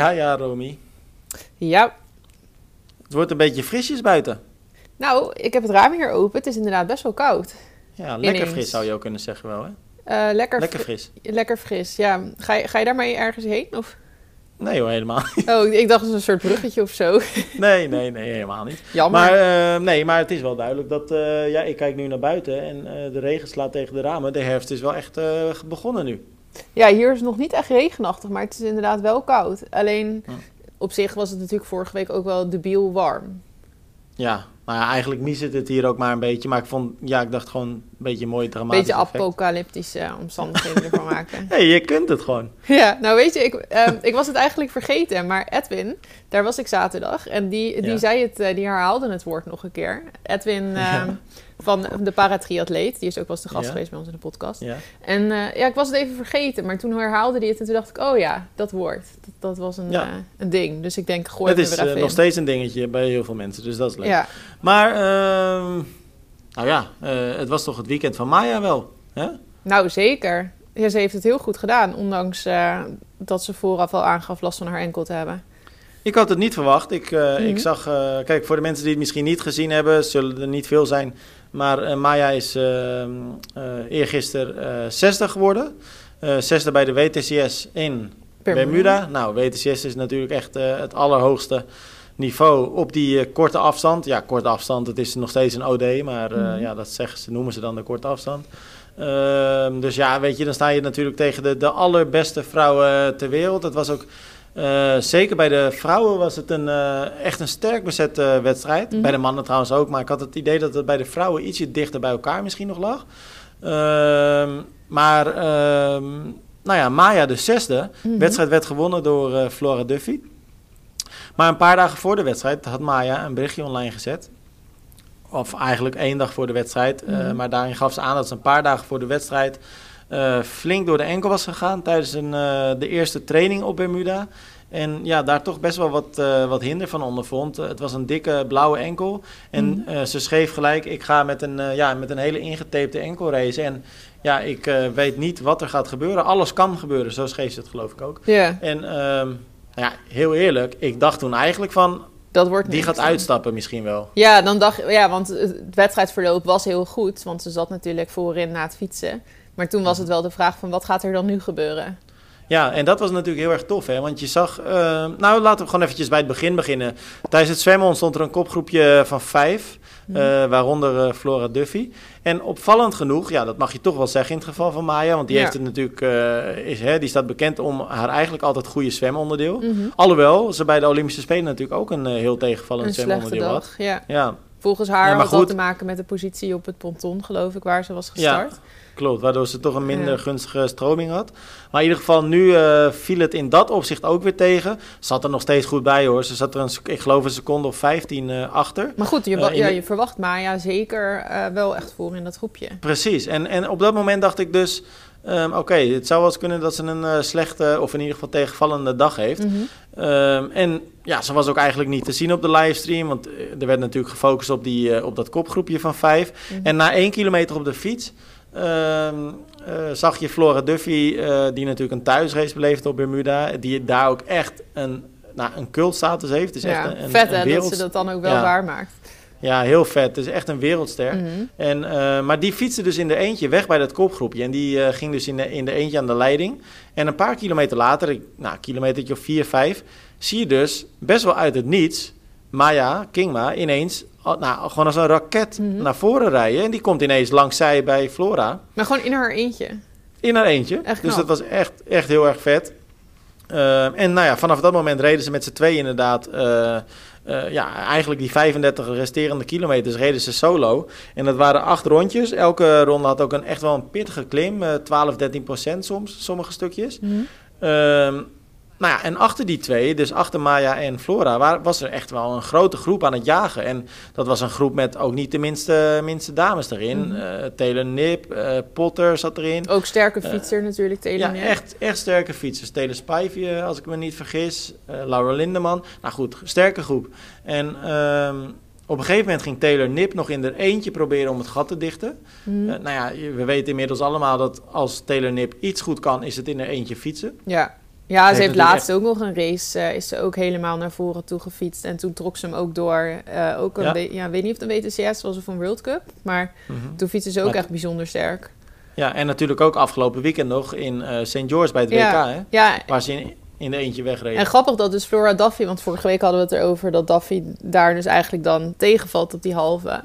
Ja, ja, Romy. Ja. Het wordt een beetje frisjes buiten. Nou, ik heb het raam hier open. Het is inderdaad best wel koud. Ja, lekker Ineens. fris zou je ook kunnen zeggen wel, hè? Eh, lekker, Lekker fri- fris. lekker fris, ja. Ga je, ga je daar maar ergens heen? Of? Nee hoor, helemaal Oh, ik dacht het een soort bruggetje of zo. Nee, nee, nee, helemaal niet. Jammer. Maar, eh, nee, maar het is wel duidelijk dat... eh, ja, ik kijk nu naar buiten en de regen slaat tegen de ramen. De herfst is wel echt begonnen nu. Ja, hier is het nog niet echt regenachtig, maar het is inderdaad wel koud. Alleen, Hm. op zich was het natuurlijk vorige week ook wel debiel warm. Ja, nou ja, eigenlijk miest het hier ook maar een beetje. Maar ik vond, ja, ik dacht gewoon een beetje mooi Een dramatisch beetje apocalyptische omstandigheden ervan maken. Hé, je kunt het gewoon. Ja, nou weet je, ik, ehm, ik was het eigenlijk vergeten, maar Edwin, daar was ik zaterdag en die, die Ja. zei het, eh, die herhaalde het woord nog een keer. Edwin ehm, Ja. Van de paratriatleet, die is ook wel eens de gast Ja. geweest bij ons in de podcast. Ja. En eh, ja, ik was het even vergeten, maar toen herhaalde hij het en toen dacht ik, oh ja, dat woord, dat, dat was een, Ja. eh, een ding. Dus ik denk, gooi Het het is er weer eh, nog steeds een dingetje bij heel veel mensen, dus dat is leuk. Ja, Maar, ehm, nou ja, het was toch het weekend van Maya wel, hè? nou zeker. Ja, ze heeft het heel goed gedaan, ondanks dat ze vooraf al aangaf last van haar enkel te hebben. Ik had het niet verwacht. Ik, eh, Mhm. ik zag, kijk, voor de mensen die het misschien niet gezien hebben, zullen er niet veel zijn. Maar eh, Maya is uh, eergisteren eh 60 geworden. Eh zesde bij de WTCS in Bermuda. Nou, WTCS is natuurlijk echt eh, het allerhoogste niveau op die eh, korte afstand. Ja, korte afstand, het is nog steeds een OD, maar eh, Mhm. ja, dat zeggen ze, noemen ze dan de korte afstand. Ehm, dus ja, weet je, dan sta je natuurlijk tegen de, de allerbeste vrouwen ter wereld. Het was ook, eh, zeker bij de vrouwen was het een, eh, echt een sterk bezette wedstrijd. Mhm. Bij de mannen trouwens ook, maar ik had het idee dat het bij de vrouwen ietsje dichter bij elkaar misschien nog lag. Ehm, maar, ehm, nou ja, Maya de zesde. De wedstrijd werd gewonnen door eh, Flora Duffy. Maar een paar dagen voor de wedstrijd had Maya een berichtje online gezet. Of eigenlijk één dag voor de wedstrijd. eh, Mhm. maar daarin gaf ze aan dat ze een paar dagen voor de wedstrijd eh, flink door de enkel was gegaan tijdens een, eh, de eerste training op Bermuda. En ja, daar toch best wel wat, eh, wat hinder van ondervond. Het was een dikke blauwe enkel. En Mhm. ze schreef gelijk, ik ga met een, ja, met een hele ingetapte enkel racen. En ja, ik weet niet wat er gaat gebeuren. Alles kan gebeuren, zo schreef ze het geloof ik ook. Ja, En ehm, ja, heel eerlijk, ik dacht toen eigenlijk van, dat wordt die gaat uitstappen misschien wel. Ja, dan dacht ja, want het wedstrijdverloop was heel goed. Want ze zat natuurlijk voorin na het fietsen. Maar toen was het wel de vraag van wat gaat er dan nu gebeuren? Ja, en dat was natuurlijk heel erg tof, hè? Want je zag... eh, nou, laten we gewoon eventjes bij het begin beginnen. Tijdens het zwemmen ontstond er een kopgroepje van vijf. Mhm. eh, waaronder eh, Flora Duffy. En opvallend genoeg, ja, dat mag je toch wel zeggen in het geval van Maya. Want die Ja. heeft het natuurlijk... eh, is, hè, die staat bekend om haar eigenlijk altijd goede zwemonderdeel. Mhm. Alhoewel ze bij de Olympische Spelen natuurlijk ook een heel tegenvallend Een zwemonderdeel had. dag, ja. Ja, Volgens haar Ja, had dat te maken met de positie op het ponton, geloof ik, waar ze was gestart. Klopt, waardoor ze toch een minder gunstige stroming had. Maar in ieder geval, nu eh, viel het in dat opzicht ook weer tegen. Zat er nog steeds goed bij hoor. Ze zat er, een, ik geloof, een seconde of 15 eh, achter. Maar goed, je, in ja, de- je verwacht Maya zeker wel echt voor in dat groepje. Precies. En, en op dat moment dacht ik dus... ehm, Oké, het zou wel eens kunnen dat ze een slechte of in ieder geval tegenvallende dag heeft. Mhm. Ehm, en ja, ze was ook eigenlijk niet te zien op de livestream. Want er werd natuurlijk gefocust op, die, op dat kopgroepje van vijf. Mhm. En na één kilometer op de fiets zag je Flora Duffy, eh, die natuurlijk een thuisrace beleefde op Bermuda, die daar ook echt een, nou, een cultstatus heeft. Ja, echt een, vet een hè, dat ze dat dan ook wel Ja. waarmaakt. Ja, heel vet. Het is echt een wereldster. Mhm. En, eh, maar die fietste dus in de eentje weg bij dat kopgroepje. En die eh, ging dus in de, in de eentje aan de leiding. En een paar kilometer later, nou, een kilometertje of vier, vijf, zie je dus best wel uit het niets Maya, Kingma, ineens nou, gewoon als een raket Mhm. naar voren rijden. En die komt ineens langs zij bij Flora Maar gewoon in haar eentje. in haar eentje. Dus dat was echt, echt heel erg vet. Eh, en nou ja, vanaf dat moment reden ze met z'n twee inderdaad. eh, eh, ja, eigenlijk die 35 resterende kilometers reden ze solo. En dat waren acht rondjes. Elke ronde had ook een, echt wel een pittige klim. eh 12, 13 procent soms, sommige stukjes. Mhm. Ehm, nou ja, en achter die twee, dus achter Maya en Flora, waar, was er echt wel een grote groep aan het jagen. En dat was een groep met ook niet de minste, minste dames erin. Eh, Taylor Nip, eh, Potter zat erin. Ook sterke fietser natuurlijk, Taylor Ja, echt, echt sterke fietsers. Taylor Spivey, eh, als ik me niet vergis. Eh, Laura Lindeman. Nou goed, sterke groep. En ehm, op een gegeven moment ging Taylor Nip nog in er eentje proberen om het gat te dichten. Mhm. Eh, nou ja, we weten inmiddels allemaal dat als Taylor Nip iets goed kan, is het in er eentje fietsen. ja. Ja, ze heeft laatst ook nog een race, eh, is ze ook helemaal naar voren toe gefietst. En toen trok ze hem ook door. eh, ook een Ja. Ja, weet niet of het een WTCS was of een World Cup. Maar Mhm. toen fietste ze ook Maar- echt bijzonder sterk. Ja, en natuurlijk ook afgelopen weekend nog in eh St. George bij het WK, hè? Ja, Waar ze in, in de eentje wegreed. en grappig dat dus Flora Duffy, want vorige week hadden we het erover dat Duffy daar dus eigenlijk dan tegenvalt op die halve.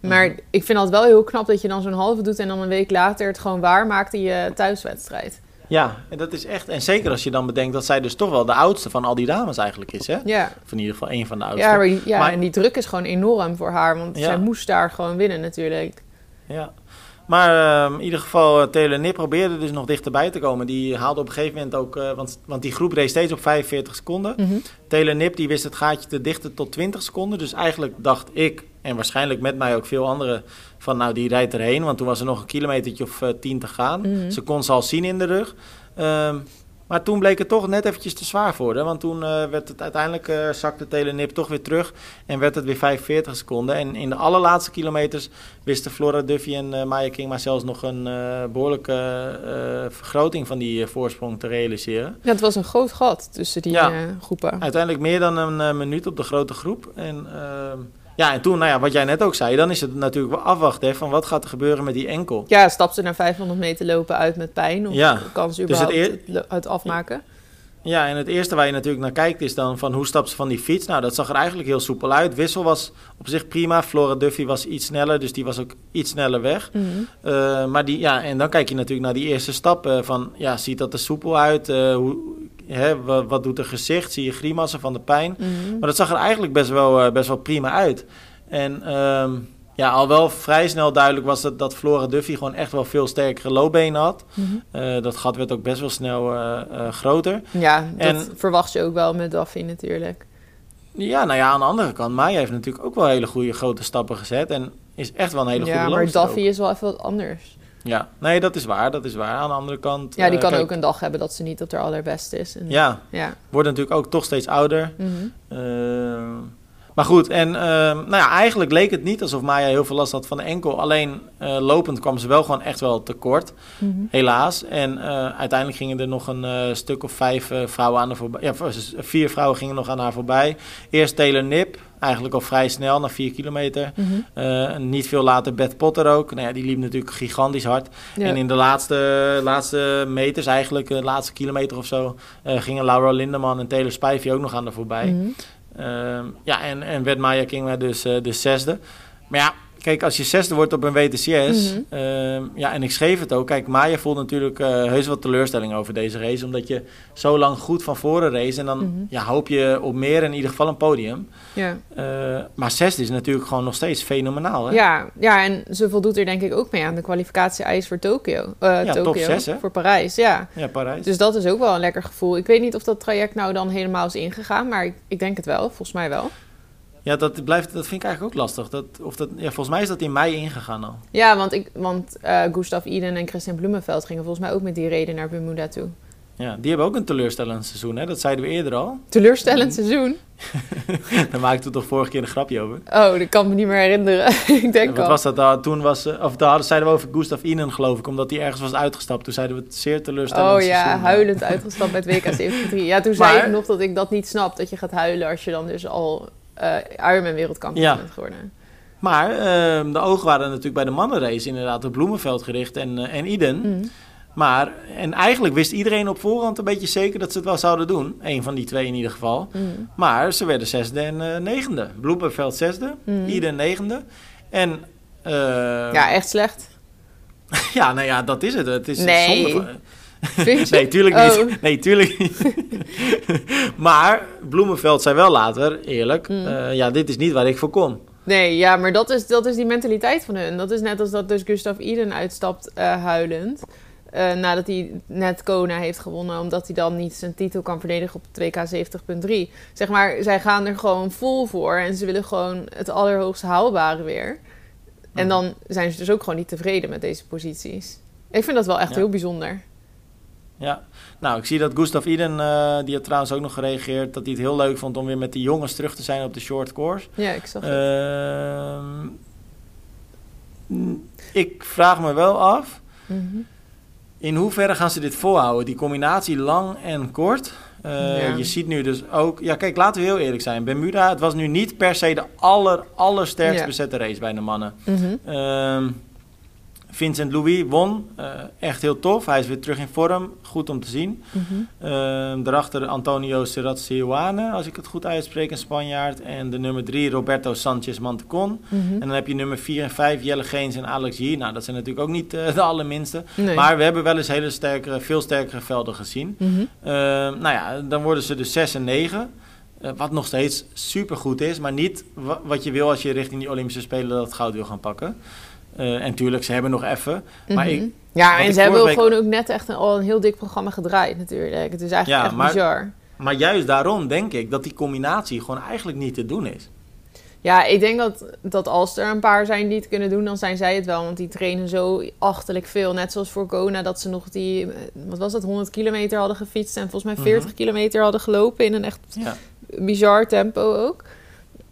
Maar Mhm. ik vind het wel heel knap dat je dan zo'n halve doet en dan een week later het gewoon waar maakt in je thuiswedstrijd. Ja, en dat is echt... En zeker als je dan bedenkt dat zij dus toch wel de oudste van al die dames eigenlijk is, hè? Ja, Of in ieder geval één van de oudste. ja, maar, die- ja Maar- en die druk is gewoon enorm voor haar, want Ja. zij moest daar gewoon winnen natuurlijk. Ja. Maar ehm, in ieder geval, uh, Taylor Nip probeerde dus nog dichterbij te komen. Die haalde op een gegeven moment ook... eh, want, want die groep reed steeds op 45 seconden. Mhm. Taylor Nip die wist het gaatje te dichten tot 20 seconden. Dus eigenlijk dacht ik, en waarschijnlijk met mij ook veel anderen... van nou, die rijdt erheen. Want toen was er nog een kilometertje of eh, 10 te gaan. Mhm. Ze kon ze al zien in de rug. Ehm, maar toen bleek het toch net eventjes te zwaar voor haar. Want toen eh, werd het uiteindelijk, eh, zakte Taylor Nip toch weer terug. En werd het weer 45 seconden. En in de allerlaatste kilometers wisten Flora Duffy en eh Maya King... maar zelfs nog een eh, behoorlijke eh, vergroting van die voorsprong te realiseren. Ja, het was een groot gat tussen die Ja. groepen. Uiteindelijk meer dan een minuut op de grote groep. En, ehm, ja, en toen, nou ja, wat jij net ook zei, dan is het natuurlijk wel afwachten hè, van wat gaat er gebeuren met die enkel. Ja, stapt ze na 500 meter lopen uit met pijn? Of Ja. kan ze Dus het überhaupt eer- het, afmaken? Ja, en het eerste waar je natuurlijk naar kijkt is dan van hoe stapt ze van die fiets. Nou, dat zag er eigenlijk heel soepel uit. Wissel was op zich prima. Flora Duffy was iets sneller, dus die was ook iets sneller weg. Mhm. Eh, maar die, ja, en dan kijk je natuurlijk naar die eerste stap. eh, van, ja, ziet dat er soepel uit? Eh, hoe, hè, wat, wat doet er gezicht? Zie je grimassen van de pijn? Mhm. Maar dat zag er eigenlijk best wel, eh, best wel prima uit. En ehm, ja, al wel vrij snel duidelijk was dat, dat Flora Duffy gewoon echt wel veel sterkere loopbenen had. Mhm. Eh, dat gat werd ook best wel snel eh, groter. Ja, dat En- verwacht je ook wel met Daffy natuurlijk. Ja, nou ja, aan de andere kant, Maya heeft natuurlijk ook wel hele goede grote stappen gezet. En is echt wel een hele goede Ja, maar ook. is wel even wat anders. Ja, nee, dat is waar, dat is waar. Aan de andere kant... Ja, die eh, kan kijk, ook een dag hebben dat ze niet op haar allerbeste is. En, Ja, ja. wordt natuurlijk ook toch steeds ouder. Ehm, maar goed, en ehm, nou ja, eigenlijk leek het niet alsof Maya heel veel last had van de enkel. Alleen eh, lopend kwam ze wel gewoon echt wel tekort, Mhm. helaas. En eh, uiteindelijk gingen er nog een eh, stuk of vijf vrouwen aan haar voorbij. Ja, vier vrouwen gingen nog aan haar voorbij. Eerst Taylor Nip, eigenlijk al vrij snel, na vier kilometer. Mhm. Niet veel later Beth Potter ook. Nou ja, die liep natuurlijk gigantisch hard. Ja. En in de laatste, laatste meters, eigenlijk de laatste kilometer of zo, gingen Laura Lindeman en Taylor Spivey ook nog aan de voorbij. Mhm. Ja, en, en werd Maya King dus, dus zesde. Maar ja, kijk, als je zesde wordt op een WTCS... Mhm. ehm, ja, en ik schreef het ook. Kijk, Maya voelt natuurlijk eh, heus wat teleurstelling over deze race. Omdat je zo lang goed van voren race. En dan Mhm. ja, hoop je op meer, in ieder geval een podium. Ja. Eh, maar zesde is natuurlijk gewoon nog steeds fenomenaal, hè? Ja, ja, en ze voldoet er denk ik ook mee aan de kwalificatie-eis voor Tokio. Ja, hè? Voor Parijs, ja. Ja, Parijs. Dus dat is ook wel een lekker gevoel. Ik weet niet of dat traject nou dan helemaal is ingegaan, maar ik, ik denk het wel. Volgens mij wel. Ja, dat, blijft, dat vind ik eigenlijk ook lastig. Dat, of dat, ja, volgens mij is dat in mei ingegaan al. Ja, want, ik, want eh Gustav Iden en Christian Bloemenveld gingen volgens mij ook met die reden naar Bermuda toe. Ja, die hebben ook een teleurstellend seizoen, hè? Dat zeiden we eerder al. Teleurstellend Mhm. seizoen. Daar maakten we toch vorige keer een grapje over. Oh, dat kan me niet meer herinneren. ik denk Wat al. was dat daar? Toen was, eh, of daar zeiden we over Gustav Inen, geloof ik, omdat hij ergens was uitgestapt. Toen zeiden we het zeer teleurstellend Oh ja, seizoen. huilend uitgestapt met WK 73. Ja, toen zei ik nog dat ik dat niet snap. Dat je gaat huilen als je dan dus al eh Ironman wereldkampioen Ja. bent geworden. Maar ehm, de ogen waren natuurlijk bij de mannenrace inderdaad op Bloemenveld gericht en, eh, en Iden. Mhm. Maar, en eigenlijk wist iedereen op voorhand een beetje zeker dat ze het wel zouden doen. Eén van die twee in ieder geval. Mhm. Maar ze werden zesde en eh, negende. Bloemenveld zesde, Mhm. Iden negende. En Ja, echt slecht. ja, nou ja, dat is het. Het is Nee. zonde van-? Nee, tuurlijk Oh. niet. Nee, tuurlijk niet. maar Bloemenveld zei wel later, eerlijk, Mm. eh, ja, dit is niet waar ik voor kom. Nee, ja, maar dat is, dat is die mentaliteit van hun. Dat is net als dat dus Gustav Iden uitstapt eh, huilend. eh, nadat hij net Kona heeft gewonnen, omdat hij dan niet zijn titel kan verdedigen op 2K 70.3. Zeg maar, zij gaan er gewoon vol voor en ze willen gewoon het allerhoogst haalbare weer. En Mm. dan zijn ze dus ook gewoon niet tevreden met deze posities. Ik vind dat wel echt Ja. heel bijzonder. Ja, nou, ik zie dat Gustav Iden, eh, die had trouwens ook nog gereageerd, dat hij het heel leuk vond om weer met die jongens terug te zijn op de short course. Ja, ik zag het. Ehm, mm, ik vraag me wel af. Mhm. in hoeverre gaan ze dit volhouden? Die combinatie lang en kort. Uh, Ja. Je ziet nu dus ook... Ja, kijk, laten we heel eerlijk zijn. Bermuda, het was nu niet per se de aller, allersterkst Ja. bezette race bij de mannen. Ehm, Vincent Louis won. Eh, echt heel tof. Hij is weer terug in vorm. Goed om te zien. Mhm. Ehm, daarachter Antonio Serrazioane, als ik het goed uitspreek, een Spanjaard. En de nummer drie Roberto Sanchez Mantecon. Mhm. En dan heb je nummer 4 en 5 Jelle Geens en Alex. Nou, dat zijn natuurlijk ook niet eh, de allerminste. Nee. Maar we hebben wel eens hele sterkere, veel sterkere velden gezien. Mhm. Ehm, nou ja, dan worden ze dus 6 en 9. Eh, wat nog steeds super goed is, maar niet wa- wat je wil als je richting die Olympische Spelen dat goud wil gaan pakken. Eh, en tuurlijk, ze hebben nog even. Maar Mhm. ik, ja, en ze hebben gewoon ook net echt een, al een heel dik programma gedraaid natuurlijk. Het is eigenlijk Ja, echt maar- bizar. maar juist daarom denk ik dat die combinatie gewoon eigenlijk niet te doen is. Ja, ik denk dat, dat als er een paar zijn die het kunnen doen, dan zijn zij het wel. Want die trainen zo achterlijk veel. Net zoals voor Kona, dat ze nog die, eh, wat was dat, 100 kilometer hadden gefietst. En volgens mij 40 Mhm. kilometer hadden gelopen in een echt Ja. bizar tempo ook.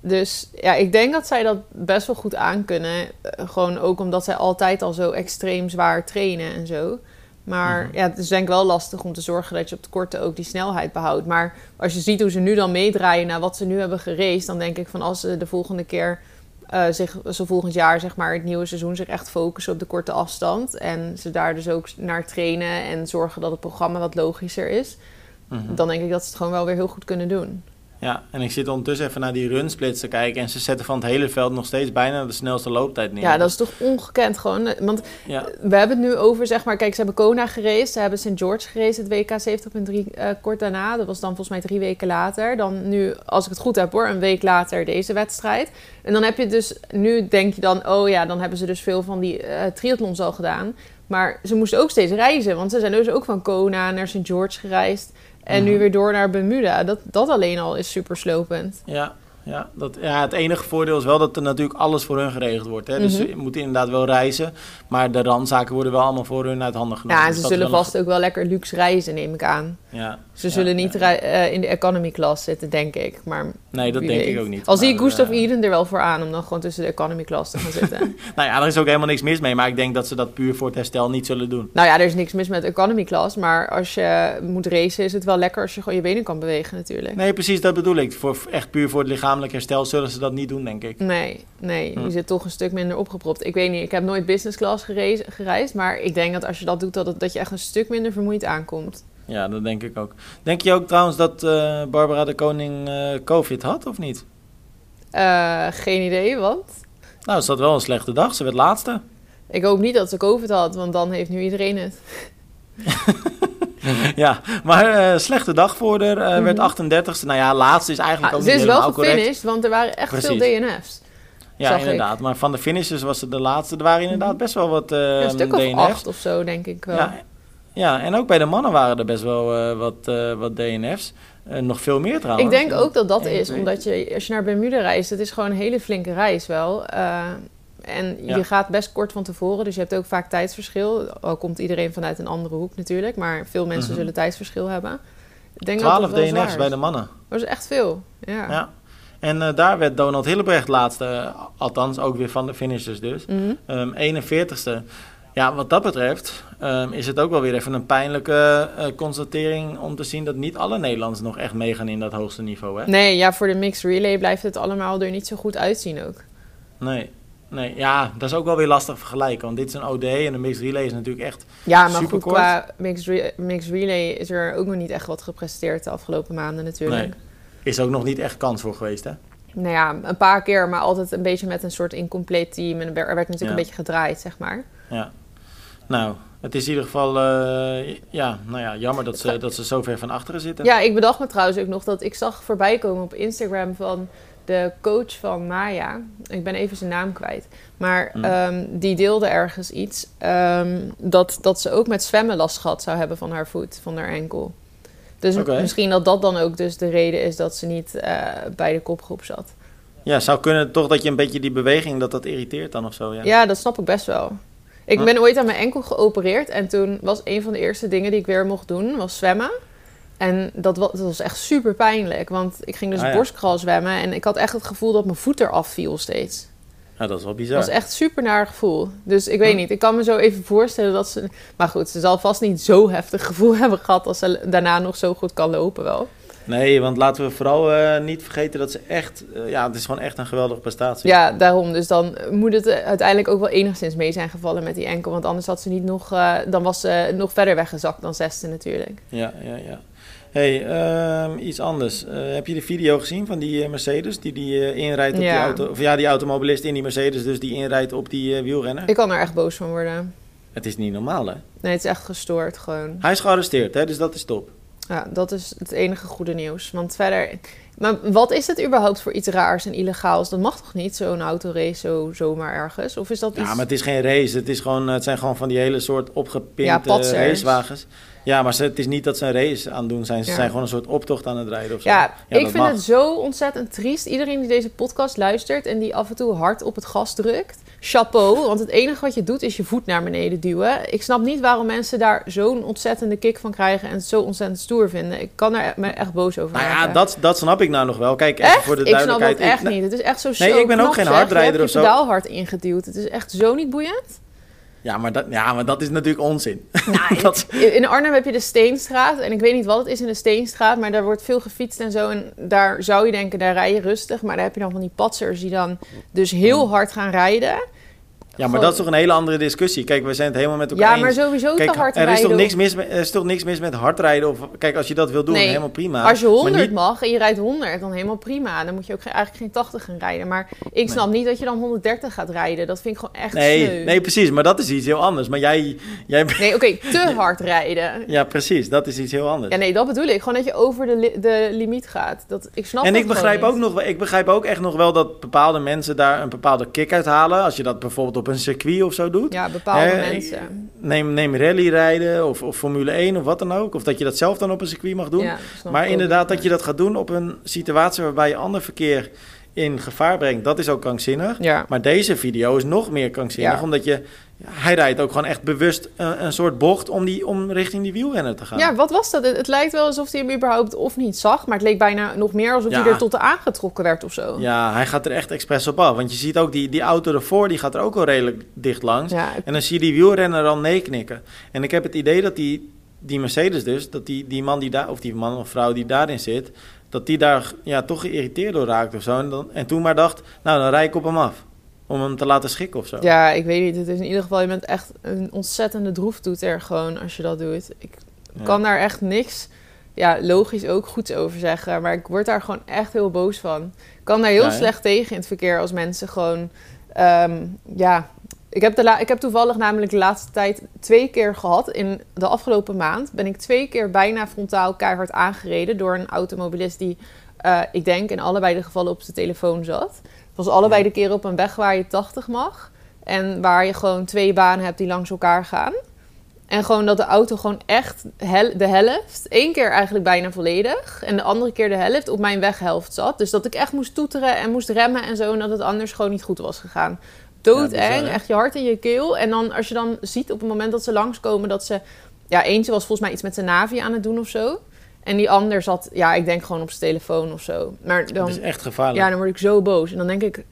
Dus ja, ik denk dat zij dat best wel goed aankunnen. Eh, Gewoon ook omdat zij altijd al zo extreem zwaar trainen en zo. Maar Mhm. ja, het is denk ik wel lastig om te zorgen dat je op de korte ook die snelheid behoudt. Maar als je ziet hoe ze nu dan meedraaien naar wat ze nu hebben geraced... dan denk ik van als ze de volgende keer eh, zich, zo volgend jaar zeg maar het nieuwe seizoen zich echt focussen op de korte afstand... en ze daar dus ook naar trainen en zorgen dat het programma wat logischer is... Mhm. dan denk ik dat ze het gewoon wel weer heel goed kunnen doen. Ja, en ik zit ondertussen even naar die runsplits te kijken. En ze zetten van het hele veld nog steeds bijna de snelste looptijd neer. Ja, dat is toch ongekend gewoon. Want Ja, we hebben het nu over, zeg maar, kijk, ze hebben Kona geraced, ze hebben St. George geraced, het WK 70.3 eh kort daarna. Dat was dan volgens mij drie weken later. Dan nu, als ik het goed heb hoor, een week later deze wedstrijd. En dan heb je dus, nu denk je dan, oh ja, dan hebben ze dus veel van die eh triathlons al gedaan. Maar ze moesten ook steeds reizen, want ze zijn dus ook van Kona naar St. George gereisd. En nu Mhm. weer door naar Bermuda. Dat, dat alleen al is super slopend. ja, ja, dat, ja, het enige voordeel is wel dat er natuurlijk alles voor hun geregeld wordt. Hè? Dus Mhm. je moet inderdaad wel reizen. Maar de randzaken worden wel allemaal voor hun uit handen genomen. Ja, en Dus ze zullen vast ook wel lekker luxe reizen, neem ik aan. Ja, Ze Ja, zullen niet ja. eh, in de economy class zitten, denk ik. Maar nee, dat denk weet. ik ook niet. Al zie ik Gustav Eden er wel voor aan om dan gewoon tussen de economy class te gaan zitten. Nou ja, er is ook helemaal niks mis mee. Maar ik denk dat ze dat puur voor het herstel niet zullen doen. nou ja, er is niks mis met economy class. Maar als je moet racen, is het wel lekker als je gewoon je benen kan bewegen natuurlijk. Nee, precies, dat bedoel ik. Voor, echt puur voor het lichamelijk herstel zullen ze dat niet doen, denk ik. Nee, nee, Hm. je zit toch een stuk minder opgepropt. Ik weet niet, ik heb nooit business class gereisd, gereisd maar ik denk dat als je dat doet, dat, het, dat je echt een stuk minder vermoeid aankomt. Ja, dat denk ik ook. Denk je ook trouwens dat eh, Barbara de Koning eh, COVID had, of niet? Eh, geen idee, want Nou, is dat wel een slechte dag. Ze werd laatste. ik hoop niet dat ze COVID had, want dan heeft nu iedereen het. ja, maar eh, slechte dag voor haar. eh, Mhm. Werd 38ste. Nou ja, laatste is eigenlijk Ah, ook ze is wel correct. gefinished, want er waren echt veel. DNF's. Ja, ik. inderdaad. Maar van de finishers was ze de laatste. Er waren inderdaad best wel wat Ja, een stuk of DNF's. acht of zo, denk ik wel. Ja, ja, en ook bij de mannen waren er best wel eh, wat, wat DNF's. Nog veel meer trouwens. ik denk ook dat dat is, omdat je, als je naar Bermuda reist, het is gewoon een hele flinke reis wel. En Ja. je gaat best kort van tevoren, dus je hebt ook vaak tijdsverschil. Al komt iedereen vanuit een andere hoek natuurlijk, maar veel mensen Mhm. zullen tijdsverschil hebben. Ik denk dat 12 dat wel DNF's bij de mannen. Dat is echt veel, ja. Ja. En eh, daar werd Donald Hillebrecht laatste. eh, althans, ook weer van de finishers dus. Ehm 41ste. Ja, wat dat betreft ehm, is het ook wel weer even een pijnlijke eh, constatering om te zien dat niet alle Nederlanders nog echt meegaan in dat hoogste niveau. Hè? Nee, ja, voor de mixed relay blijft het allemaal er niet zo goed uitzien ook. Nee. Nee, ja, dat is ook wel weer lastig vergelijken. Want dit is een OD en een mixed relay is natuurlijk echt... Ja, maar goed, qua mixed, re- mixed relay is er ook nog niet echt wat gepresteerd de afgelopen maanden natuurlijk. Nee. Is ook nog niet echt kans voor geweest, hè? Nou ja, een paar keer, maar altijd een beetje met een soort incompleet team. En er werd natuurlijk Ja. een beetje gedraaid, zeg maar. Ja. Nou, het is in ieder geval... eh, ja, nou ja, jammer dat ze, dat ze zo ver van achteren zitten. Ja, ik bedacht me trouwens ook nog dat ik zag voorbij komen op Instagram van de coach van Maya. Ik ben even zijn naam kwijt. Maar Hmm. ehm, die deelde ergens iets. ehm, dat, dat ze ook met zwemmen last gehad zou hebben van haar voet, van haar enkel. Dus misschien dat dat dan ook dus de reden is dat ze niet eh, bij de kopgroep zat. Ja, zou kunnen toch dat je een beetje die beweging, dat dat irriteert dan of zo, ja. Ja, dat snap ik best wel. Ik Huh? ben ooit aan mijn enkel geopereerd en toen was een van de eerste dingen die ik weer mocht doen, was zwemmen. En dat was, dat was echt super pijnlijk, want ik ging dus Ah, ja. borstcrawl zwemmen en ik had echt het gevoel dat mijn voet eraf viel steeds. Ja, dat is wel bizar. Dat was echt super naar gevoel. Dus ik weet niet, ik kan me zo even voorstellen dat ze... Maar goed, ze zal vast niet zo heftig gevoel hebben gehad... als ze daarna nog zo goed kan lopen wel. Nee, want laten we vooral eh, niet vergeten dat ze echt... eh, ja, het is gewoon echt een geweldige prestatie. Ja, daarom. Dus dan moet het eh, uiteindelijk ook wel enigszins mee zijn gevallen met die enkel. Want anders had ze niet nog... eh, dan was ze nog verder weggezakt dan zesde natuurlijk. Ja, ja, ja. Hey, ehm, iets anders. Eh, heb je de video gezien van die eh, Mercedes die die eh, inrijdt op Ja. die auto? Of ja, die automobilist in die Mercedes, dus die inrijdt op die wielrenner? Ik kan er echt boos van worden. Het is niet normaal, hè? Nee, het is echt gestoord gewoon. Hij is gearresteerd, hè? Dus dat is top. Ja, dat is het enige goede nieuws. Want verder... Maar wat is het überhaupt voor iets raars en illegaals? Dat mag toch niet, zo'n autorace zo, zomaar ergens? Of is dat iets... Ja, maar het is geen race. Het, is gewoon, het zijn gewoon van die hele soort Ja, opgepinte patsers. racewagens. Ja, maar ze, het is niet dat ze een race aan het doen zijn. Ze Ja. zijn gewoon een soort optocht aan het rijden of zo. Ja, ik vind mag. het zo ontzettend triest. Iedereen die deze podcast luistert en die af en toe hard op het gas drukt. Chapeau, want het enige wat je doet is je voet naar beneden duwen. Ik snap niet waarom mensen daar zo'n ontzettende kick van krijgen en het zo ontzettend stoer vinden. Ik kan er me echt boos over Nou ja, dat, dat snap ik nou nog wel. Kijk, even Echt? voor de ik snap dat duidelijkheid. echt niet. Het is echt zo Nee, ik ben ook geen hardrijder of zo. je pedaal hard ingeduwd. Het is echt zo niet boeiend. Ja maar, dat, ja, maar dat is natuurlijk onzin. Nou, Dat- In Arnhem heb je de Steenstraat. En ik weet niet wat het is in de Steenstraat, maar daar wordt veel gefietst en zo. En daar zou je denken, daar rij je rustig. Maar daar heb je dan van die patsers die dan dus heel hard gaan rijden. Ja, maar dat is toch een hele andere discussie. Kijk, we zijn het helemaal met elkaar Ja, eens. maar sowieso Kijk, te hard er is, rijden. toch niks mis met, er is toch niks mis met hard rijden? Of, kijk, als je dat wil doen, Nee, helemaal prima. Als je Maar 100 niet- mag en je rijdt 100, dan helemaal prima. Dan moet je ook eigenlijk geen 80 gaan rijden. Maar ik snap niet dat je dan 130 gaat rijden. Dat vind ik gewoon echt Nee, sneu. nee, precies. Maar dat is iets heel anders. Maar jij... jij Nee, oké, te hard rijden. ja, precies. Dat is iets heel anders. Ja, nee, dat bedoel ik. Gewoon dat je over de, li- de limiet gaat. Dat, ik snap En ik begrijp, ook niet. nog, wel- ik begrijp ook echt nog wel dat bepaalde mensen daar een bepaalde kick uit halen. Als je dat bijvoorbeeld op een circuit of zo doet. Ja, bepaalde Hè, mensen. Neem, neem rallyrijden of, of Formule 1 of wat dan ook. Of dat je dat zelf dan op een circuit mag doen. Ja, maar inderdaad, dat je dat gaat doen op een situatie waarbij je ander verkeer in gevaar brengt, dat is ook krankzinnig. Ja. Maar deze video is nog meer krankzinnig, Ja. omdat je... hij rijdt ook gewoon echt bewust een, een soort bocht om, die, om richting die wielrenner te gaan. Ja, wat was dat? Het, het lijkt wel alsof hij hem überhaupt of niet zag. Maar het leek bijna nog meer alsof Ja. hij er tot de aangetrokken werd of zo. Ja, hij gaat er echt expres op af. Want je ziet ook die, die auto ervoor, die gaat er ook wel redelijk dicht langs. Ja, En dan zie je die wielrenner al nee knikken. En ik heb het idee dat die, die Mercedes dus, dat die, die man die daar, of die man of vrouw die daarin zit, dat die daar ja, toch geïrriteerd door raakt of zo. En, dan, en toen maar dacht, nou dan rij ik op hem af. Om hem te laten schikken of zo. ja, ik weet niet. Het is in ieder geval, je bent echt een ontzettende droeftoeter gewoon als je dat doet. Ik Ja. kan daar echt niks, ja, logisch ook goeds over zeggen. Maar ik word daar gewoon echt heel boos van. Ik kan daar heel Ja, slecht tegen in het verkeer als mensen gewoon, ehm, ja... Ik heb, de ik heb toevallig namelijk de laatste tijd twee keer gehad. In de afgelopen maand ben ik twee keer bijna frontaal keihard aangereden door een automobilist die, eh, ik denk, in allebei de gevallen op zijn telefoon zat. Het was allebei Ja. de keren op een weg waar je 80 mag. En waar je gewoon twee banen hebt die langs elkaar gaan. En gewoon dat de auto gewoon echt hel- de helft, één keer eigenlijk bijna volledig. En de andere keer de helft op mijn weghelft zat. Dus dat ik echt moest toeteren en moest remmen en zo. En dat het anders gewoon niet goed was gegaan. Doodeng, echt je hart in je keel. En dan als je dan ziet op het moment dat ze langskomen dat ze... Ja, eentje was volgens mij iets met zijn navi aan het doen of zo. En die ander zat, ja, ik denk gewoon op zijn telefoon of zo. Maar dan, Dat is echt gevaarlijk. ja, dan word ik zo boos. En dan denk ik,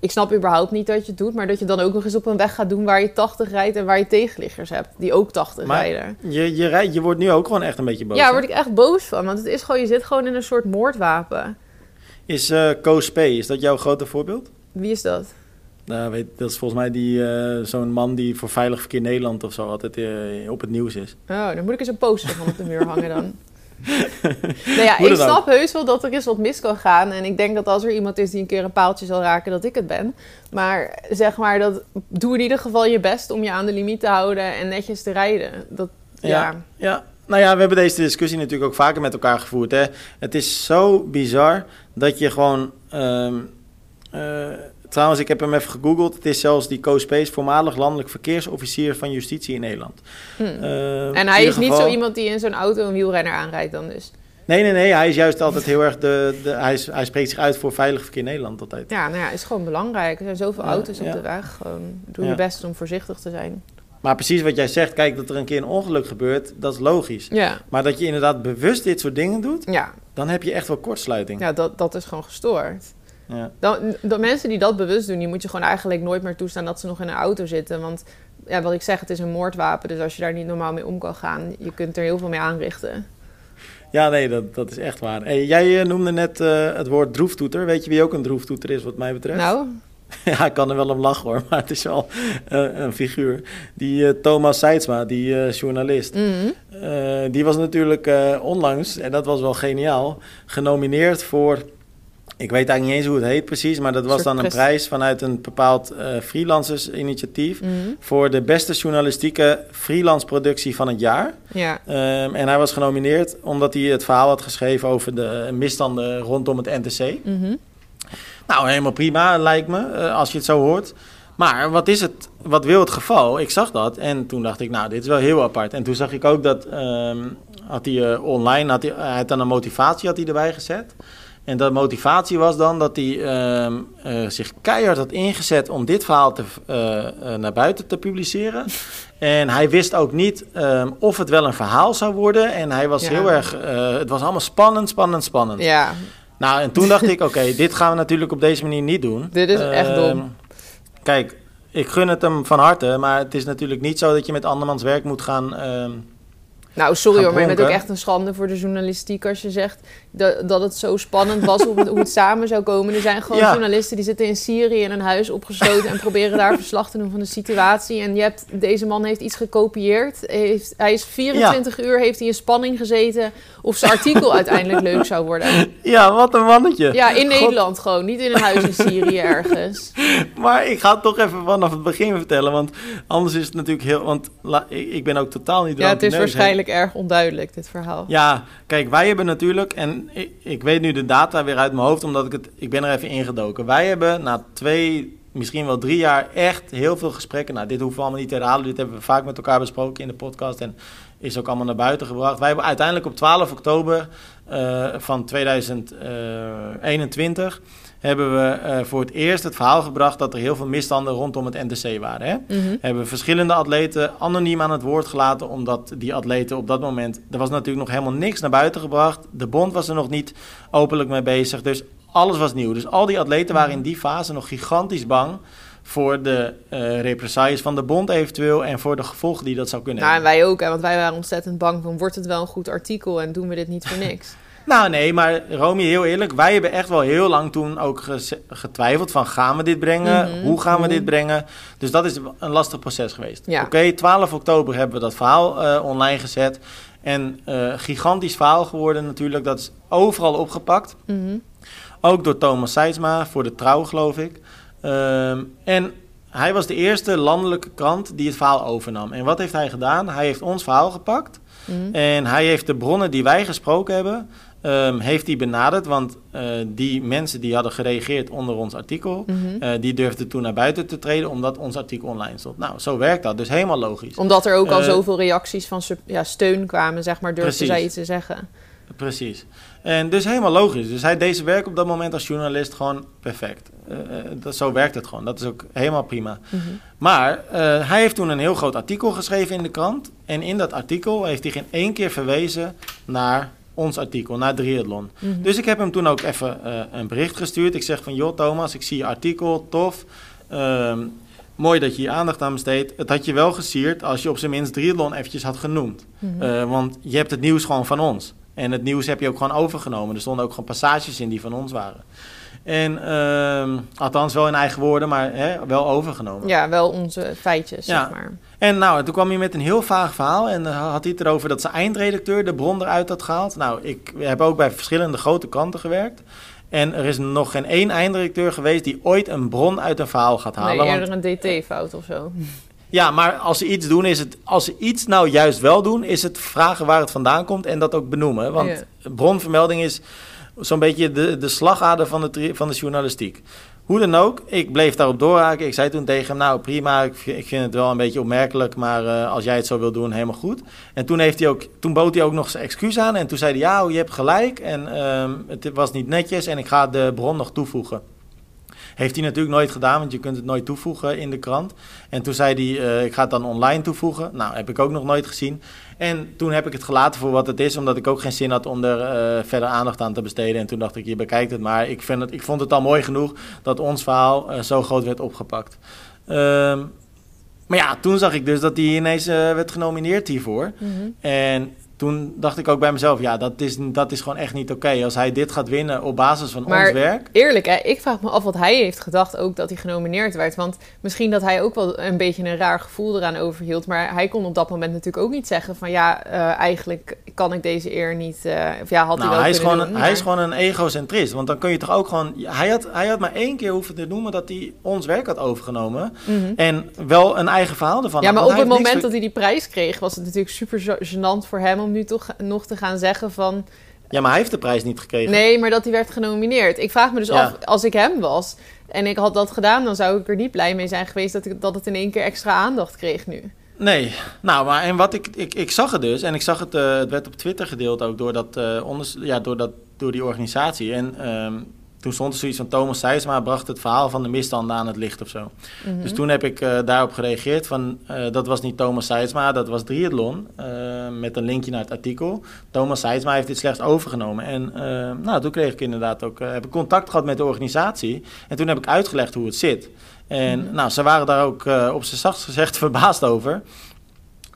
ik snap überhaupt niet dat je het doet, maar dat je dan ook nog eens op een weg gaat doen waar je 80 rijdt en waar je tegenliggers hebt die ook 80 Maar rijden. Je, je, rijdt, je wordt nu ook gewoon echt een beetje boos. Ja, daar word ik echt boos van, want het is gewoon, je zit gewoon in een soort moordwapen. Is eh Koos P., is dat jouw grote voorbeeld? Wie is dat? Nou, weet, dat is volgens mij die, eh, zo'n man die voor Veilig Verkeer Nederland of zo altijd eh, op het nieuws is. Oh, dan moet ik eens een poster van op de muur hangen dan. nou ja, ik snap heus wel dat er eens wat mis kan gaan. En ik denk dat als er iemand is die een keer een paaltje zal raken, dat ik het ben. Maar zeg maar, dat, doe in ieder geval je best om je aan de limiet te houden en netjes te rijden. Dat, ja. Ja. Ja, nou ja, we hebben deze discussie natuurlijk ook vaker met elkaar gevoerd. Hè. Het is zo bizar dat je gewoon... ehm, eh, trouwens, ik heb hem even gegoogeld. Het is zelfs die Koos Space, voormalig landelijk verkeersofficier van justitie in Nederland. Hm. Eh, in En hij is niet zo iemand die in zo'n auto een wielrenner aanrijdt dan dus. Nee, nee, nee. Hij is juist altijd heel erg de... de hij, is, hij spreekt zich uit voor Veilig Verkeer Nederland altijd. Ja, nou ja, is gewoon belangrijk. Er zijn zoveel Ja, auto's op ja. de weg. Doe je best om voorzichtig te zijn. Maar precies wat jij zegt, kijk, dat er een keer een ongeluk gebeurt, dat is logisch. Ja, Maar dat je inderdaad bewust dit soort dingen doet, ja, dan heb je echt wel kortsluiting. ja dat, dat is gewoon gestoord. Ja. Dan, de mensen die dat bewust doen, die moet je gewoon eigenlijk nooit meer toestaan dat ze nog in een auto zitten. Want ja, wat ik zeg, het is een moordwapen. Dus als je daar niet normaal mee om kan gaan, je kunt er heel veel mee aanrichten. Ja, nee, dat, dat is echt waar. Hey, jij eh, noemde net eh, het woord droeftoeter. Weet je wie ook een droeftoeter is, wat mij betreft? Nou, Ja, ik kan er wel om lachen hoor, maar het is wel eh, een figuur. Die Thomas Seidsma, die journalist, mhm. die was natuurlijk onlangs, en dat was wel geniaal, genomineerd voor... Ik weet eigenlijk niet eens hoe het heet precies, maar dat was dan een prijs vanuit een bepaald eh freelancers-initiatief mhm. voor de beste journalistieke freelance productie van het jaar. ja. Ehm, en hij was genomineerd omdat hij het verhaal had geschreven over de misstanden rondom het NTC. mhm. Nou, helemaal prima, lijkt me, eh, als je het zo hoort. Maar wat is het, wat wil het geval? Ik zag dat en toen dacht ik, nou, dit is wel heel apart. En toen zag ik ook dat, ehm, had hij eh, online, had hij, hij had dan een motivatie had hij erbij gezet. En dat motivatie was dan dat hij ehm, eh, zich keihard had ingezet om dit verhaal te, eh, eh, naar buiten te publiceren. En hij wist ook niet ehm, of het wel een verhaal zou worden. En hij was Ja. heel erg, het was allemaal spannend, spannend, spannend. ja, Nou, en toen dacht ik, oké, dit gaan we natuurlijk op deze manier niet doen. Dit is echt dom. Ehm, Kijk, ik gun het hem van harte, maar het is natuurlijk niet zo dat je met andermans werk moet gaan. Nou, sorry hoor, maar je bent ook echt een schande voor de journalistiek als je zegt dat, dat het zo spannend was hoe, het- hoe het samen zou komen. Er zijn gewoon Ja. journalisten die zitten in Syrië in een huis opgesloten en proberen daar verslag te doen van de situatie. En je hebt, deze man heeft iets gekopieerd. Heeft, hij is 24 uur heeft hij in spanning gezeten of zijn artikel uiteindelijk leuk zou worden. Ja, wat een mannetje. Ja, in God. Nederland gewoon, niet in een huis in Syrië ergens. Maar ik ga het toch even vanaf het begin vertellen, want anders is het natuurlijk heel. Want la- ik, ben ook totaal niet. Ja, het is waarschijnlijk erg onduidelijk, dit verhaal. Ja, kijk, wij hebben natuurlijk, en ik, weet nu de data weer uit mijn hoofd, omdat ik het, ik ben er even ingedoken. Wij hebben na twee, misschien wel drie jaar echt heel veel gesprekken. Nou, dit hoeven we allemaal niet te herhalen, dit hebben we vaak met elkaar besproken in de podcast en is ook allemaal naar buiten gebracht. Wij hebben uiteindelijk op 12 oktober eh, van 2021 hebben we eh, voor het eerst het verhaal gebracht dat er heel veel misstanden rondom het NTC waren. Hè? Mhm. hebben we verschillende atleten anoniem aan het woord gelaten, omdat die atleten op dat moment, er was natuurlijk nog helemaal niks naar buiten gebracht. De bond was er nog niet openlijk mee bezig, dus alles was nieuw. Dus al die atleten waren in die fase nog gigantisch bang voor de eh represailles van de bond eventueel en voor de gevolgen die dat zou kunnen Nou, en hebben. wij ook, hè, want wij waren ontzettend bang van, wordt het wel een goed artikel en doen we dit niet voor niks? Nou nee, maar Romy, heel eerlijk, wij hebben echt wel heel lang toen ook getwijfeld van gaan we dit brengen, Mhm, hoe gaan we mhm. dit brengen. Dus dat is een lastig proces geweest. Ja. Oké, 12 oktober hebben we dat verhaal eh, online gezet. En eh, gigantisch verhaal geworden natuurlijk, dat is overal opgepakt. Mhm. Ook door Thomas Seidsma voor de Trouw, geloof ik. Ehm, en hij was de eerste landelijke krant die het verhaal overnam. En wat heeft hij gedaan? Hij heeft ons verhaal gepakt. En hij heeft de bronnen die wij gesproken hebben, ehm, heeft hij benaderd. Want eh, die mensen die hadden gereageerd onder ons artikel, Mhm. eh, die durfden toen naar buiten te treden omdat ons artikel online stond. Nou, zo werkt dat. Dus helemaal logisch. Omdat er ook al Eh, zoveel reacties van ja, steun kwamen, zeg maar, durfden zij iets te zeggen. Precies. En dus helemaal logisch. Dus hij deed zijn werk op dat moment als journalist gewoon perfect. Dat, zo werkt het gewoon. Dat is ook helemaal prima. Mhm. Maar hij heeft toen een heel groot artikel geschreven in de krant. En in dat artikel heeft hij geen één keer verwezen naar ons artikel, naar Triathlon. Mhm. Dus ik heb hem toen ook even eh, een bericht gestuurd. Ik zeg van, joh Thomas, ik zie je artikel, tof. Ehm, mooi dat je hier aandacht aan besteedt. Het had je wel gesierd als je op zijn minst Triathlon eventjes had genoemd. Mhm. Eh, want je hebt het nieuws gewoon van ons. En het nieuws heb je ook gewoon overgenomen. Er stonden ook gewoon passages in die van ons waren. En ehm, althans wel in eigen woorden, maar hè, wel overgenomen. ja, wel onze feitjes, Ja. zeg maar. En nou, toen kwam hij met een heel vaag verhaal. En dan had hij het erover dat zijn eindredacteur de bron eruit had gehaald. Nou, ik heb ook bij verschillende grote kranten gewerkt. En er is nog geen één eindredacteur geweest die ooit een bron uit een verhaal gaat halen. Nee, want- eerder een DT-fout of zo. ja, maar als ze iets doen, is het. Als ze iets nou juist wel doen, is het vragen waar het vandaan komt en dat ook benoemen. Want bronvermelding is zo'n beetje de, de slagader van de, van de journalistiek. Hoe dan ook, ik bleef daarop doorhaken. Ik zei toen tegen hem, nou prima, ik, vind- ik vind het wel een beetje opmerkelijk, maar eh, als jij het zo wil doen, helemaal goed. En toen, heeft hij ook, toen bood hij ook nog zijn excuus aan en toen zei hij, ja, je hebt gelijk en ehm, het was niet netjes en ik ga de bron nog toevoegen. Heeft hij natuurlijk nooit gedaan, want je kunt het nooit toevoegen in de krant. En toen zei hij, ik ga het dan online toevoegen. Nou, heb ik ook nog nooit gezien. En toen heb ik het gelaten voor wat het is, omdat ik ook geen zin had om er verder aandacht aan te besteden. En toen dacht ik, je bekijkt het maar. Ik, vind het, ik vond het al mooi genoeg dat ons verhaal zo groot werd opgepakt. Ehm, maar ja, toen zag ik dus dat hij ineens werd genomineerd hiervoor. Mhm. En toen dacht ik ook bij mezelf, ja, dat is, dat is gewoon echt niet oké. Als hij dit gaat winnen op basis van ons werk. Eerlijk, hè, ik vraag me af wat hij heeft gedacht ook dat hij genomineerd werd. Want misschien dat hij ook wel een beetje een raar gevoel eraan overhield. Maar hij kon op dat moment natuurlijk ook niet zeggen van ja, uh, eigenlijk kan ik deze eer niet. Uh, of ja, had nou, hij wel hij is gewoon, doen, Hij is gewoon een egocentrist. Want dan kun je toch ook gewoon. Hij had, hij had maar één keer hoeven te noemen dat hij ons werk had overgenomen. Mhm. En wel een eigen verhaal ervan. Ja, maar op het moment dat hij die prijs kreeg, was het natuurlijk super gênant voor hem om nu toch nog te gaan zeggen van... Ja, maar hij heeft de prijs niet gekregen. Nee, maar dat hij werd genomineerd. Ik vraag me dus af, als ik hem was en ik had dat gedaan... dan zou ik er niet blij mee zijn geweest dat, ik, dat het in één keer extra aandacht kreeg nu. Nee, nou, maar en wat ik, ik, ik zag het dus, en ik zag het, uh, het werd op Twitter gedeeld ook door, dat, uh, onders, ja, door, dat, door die organisatie. En um, toen stond er zoiets van Thomas Seisma bracht het verhaal van de misstanden aan het licht of zo. Mhm. Dus toen heb ik uh, daarop gereageerd van uh, dat was niet Thomas Seisma, dat was Triathlon. Uh, met een linkje naar het artikel. Thomas Seisma heeft dit slechts overgenomen. En nou, toen kreeg ik inderdaad ook heb ik contact gehad met de organisatie. En toen heb ik uitgelegd hoe het zit. En mhm. nou, ze waren daar ook op zijn zachtst gezegd verbaasd over.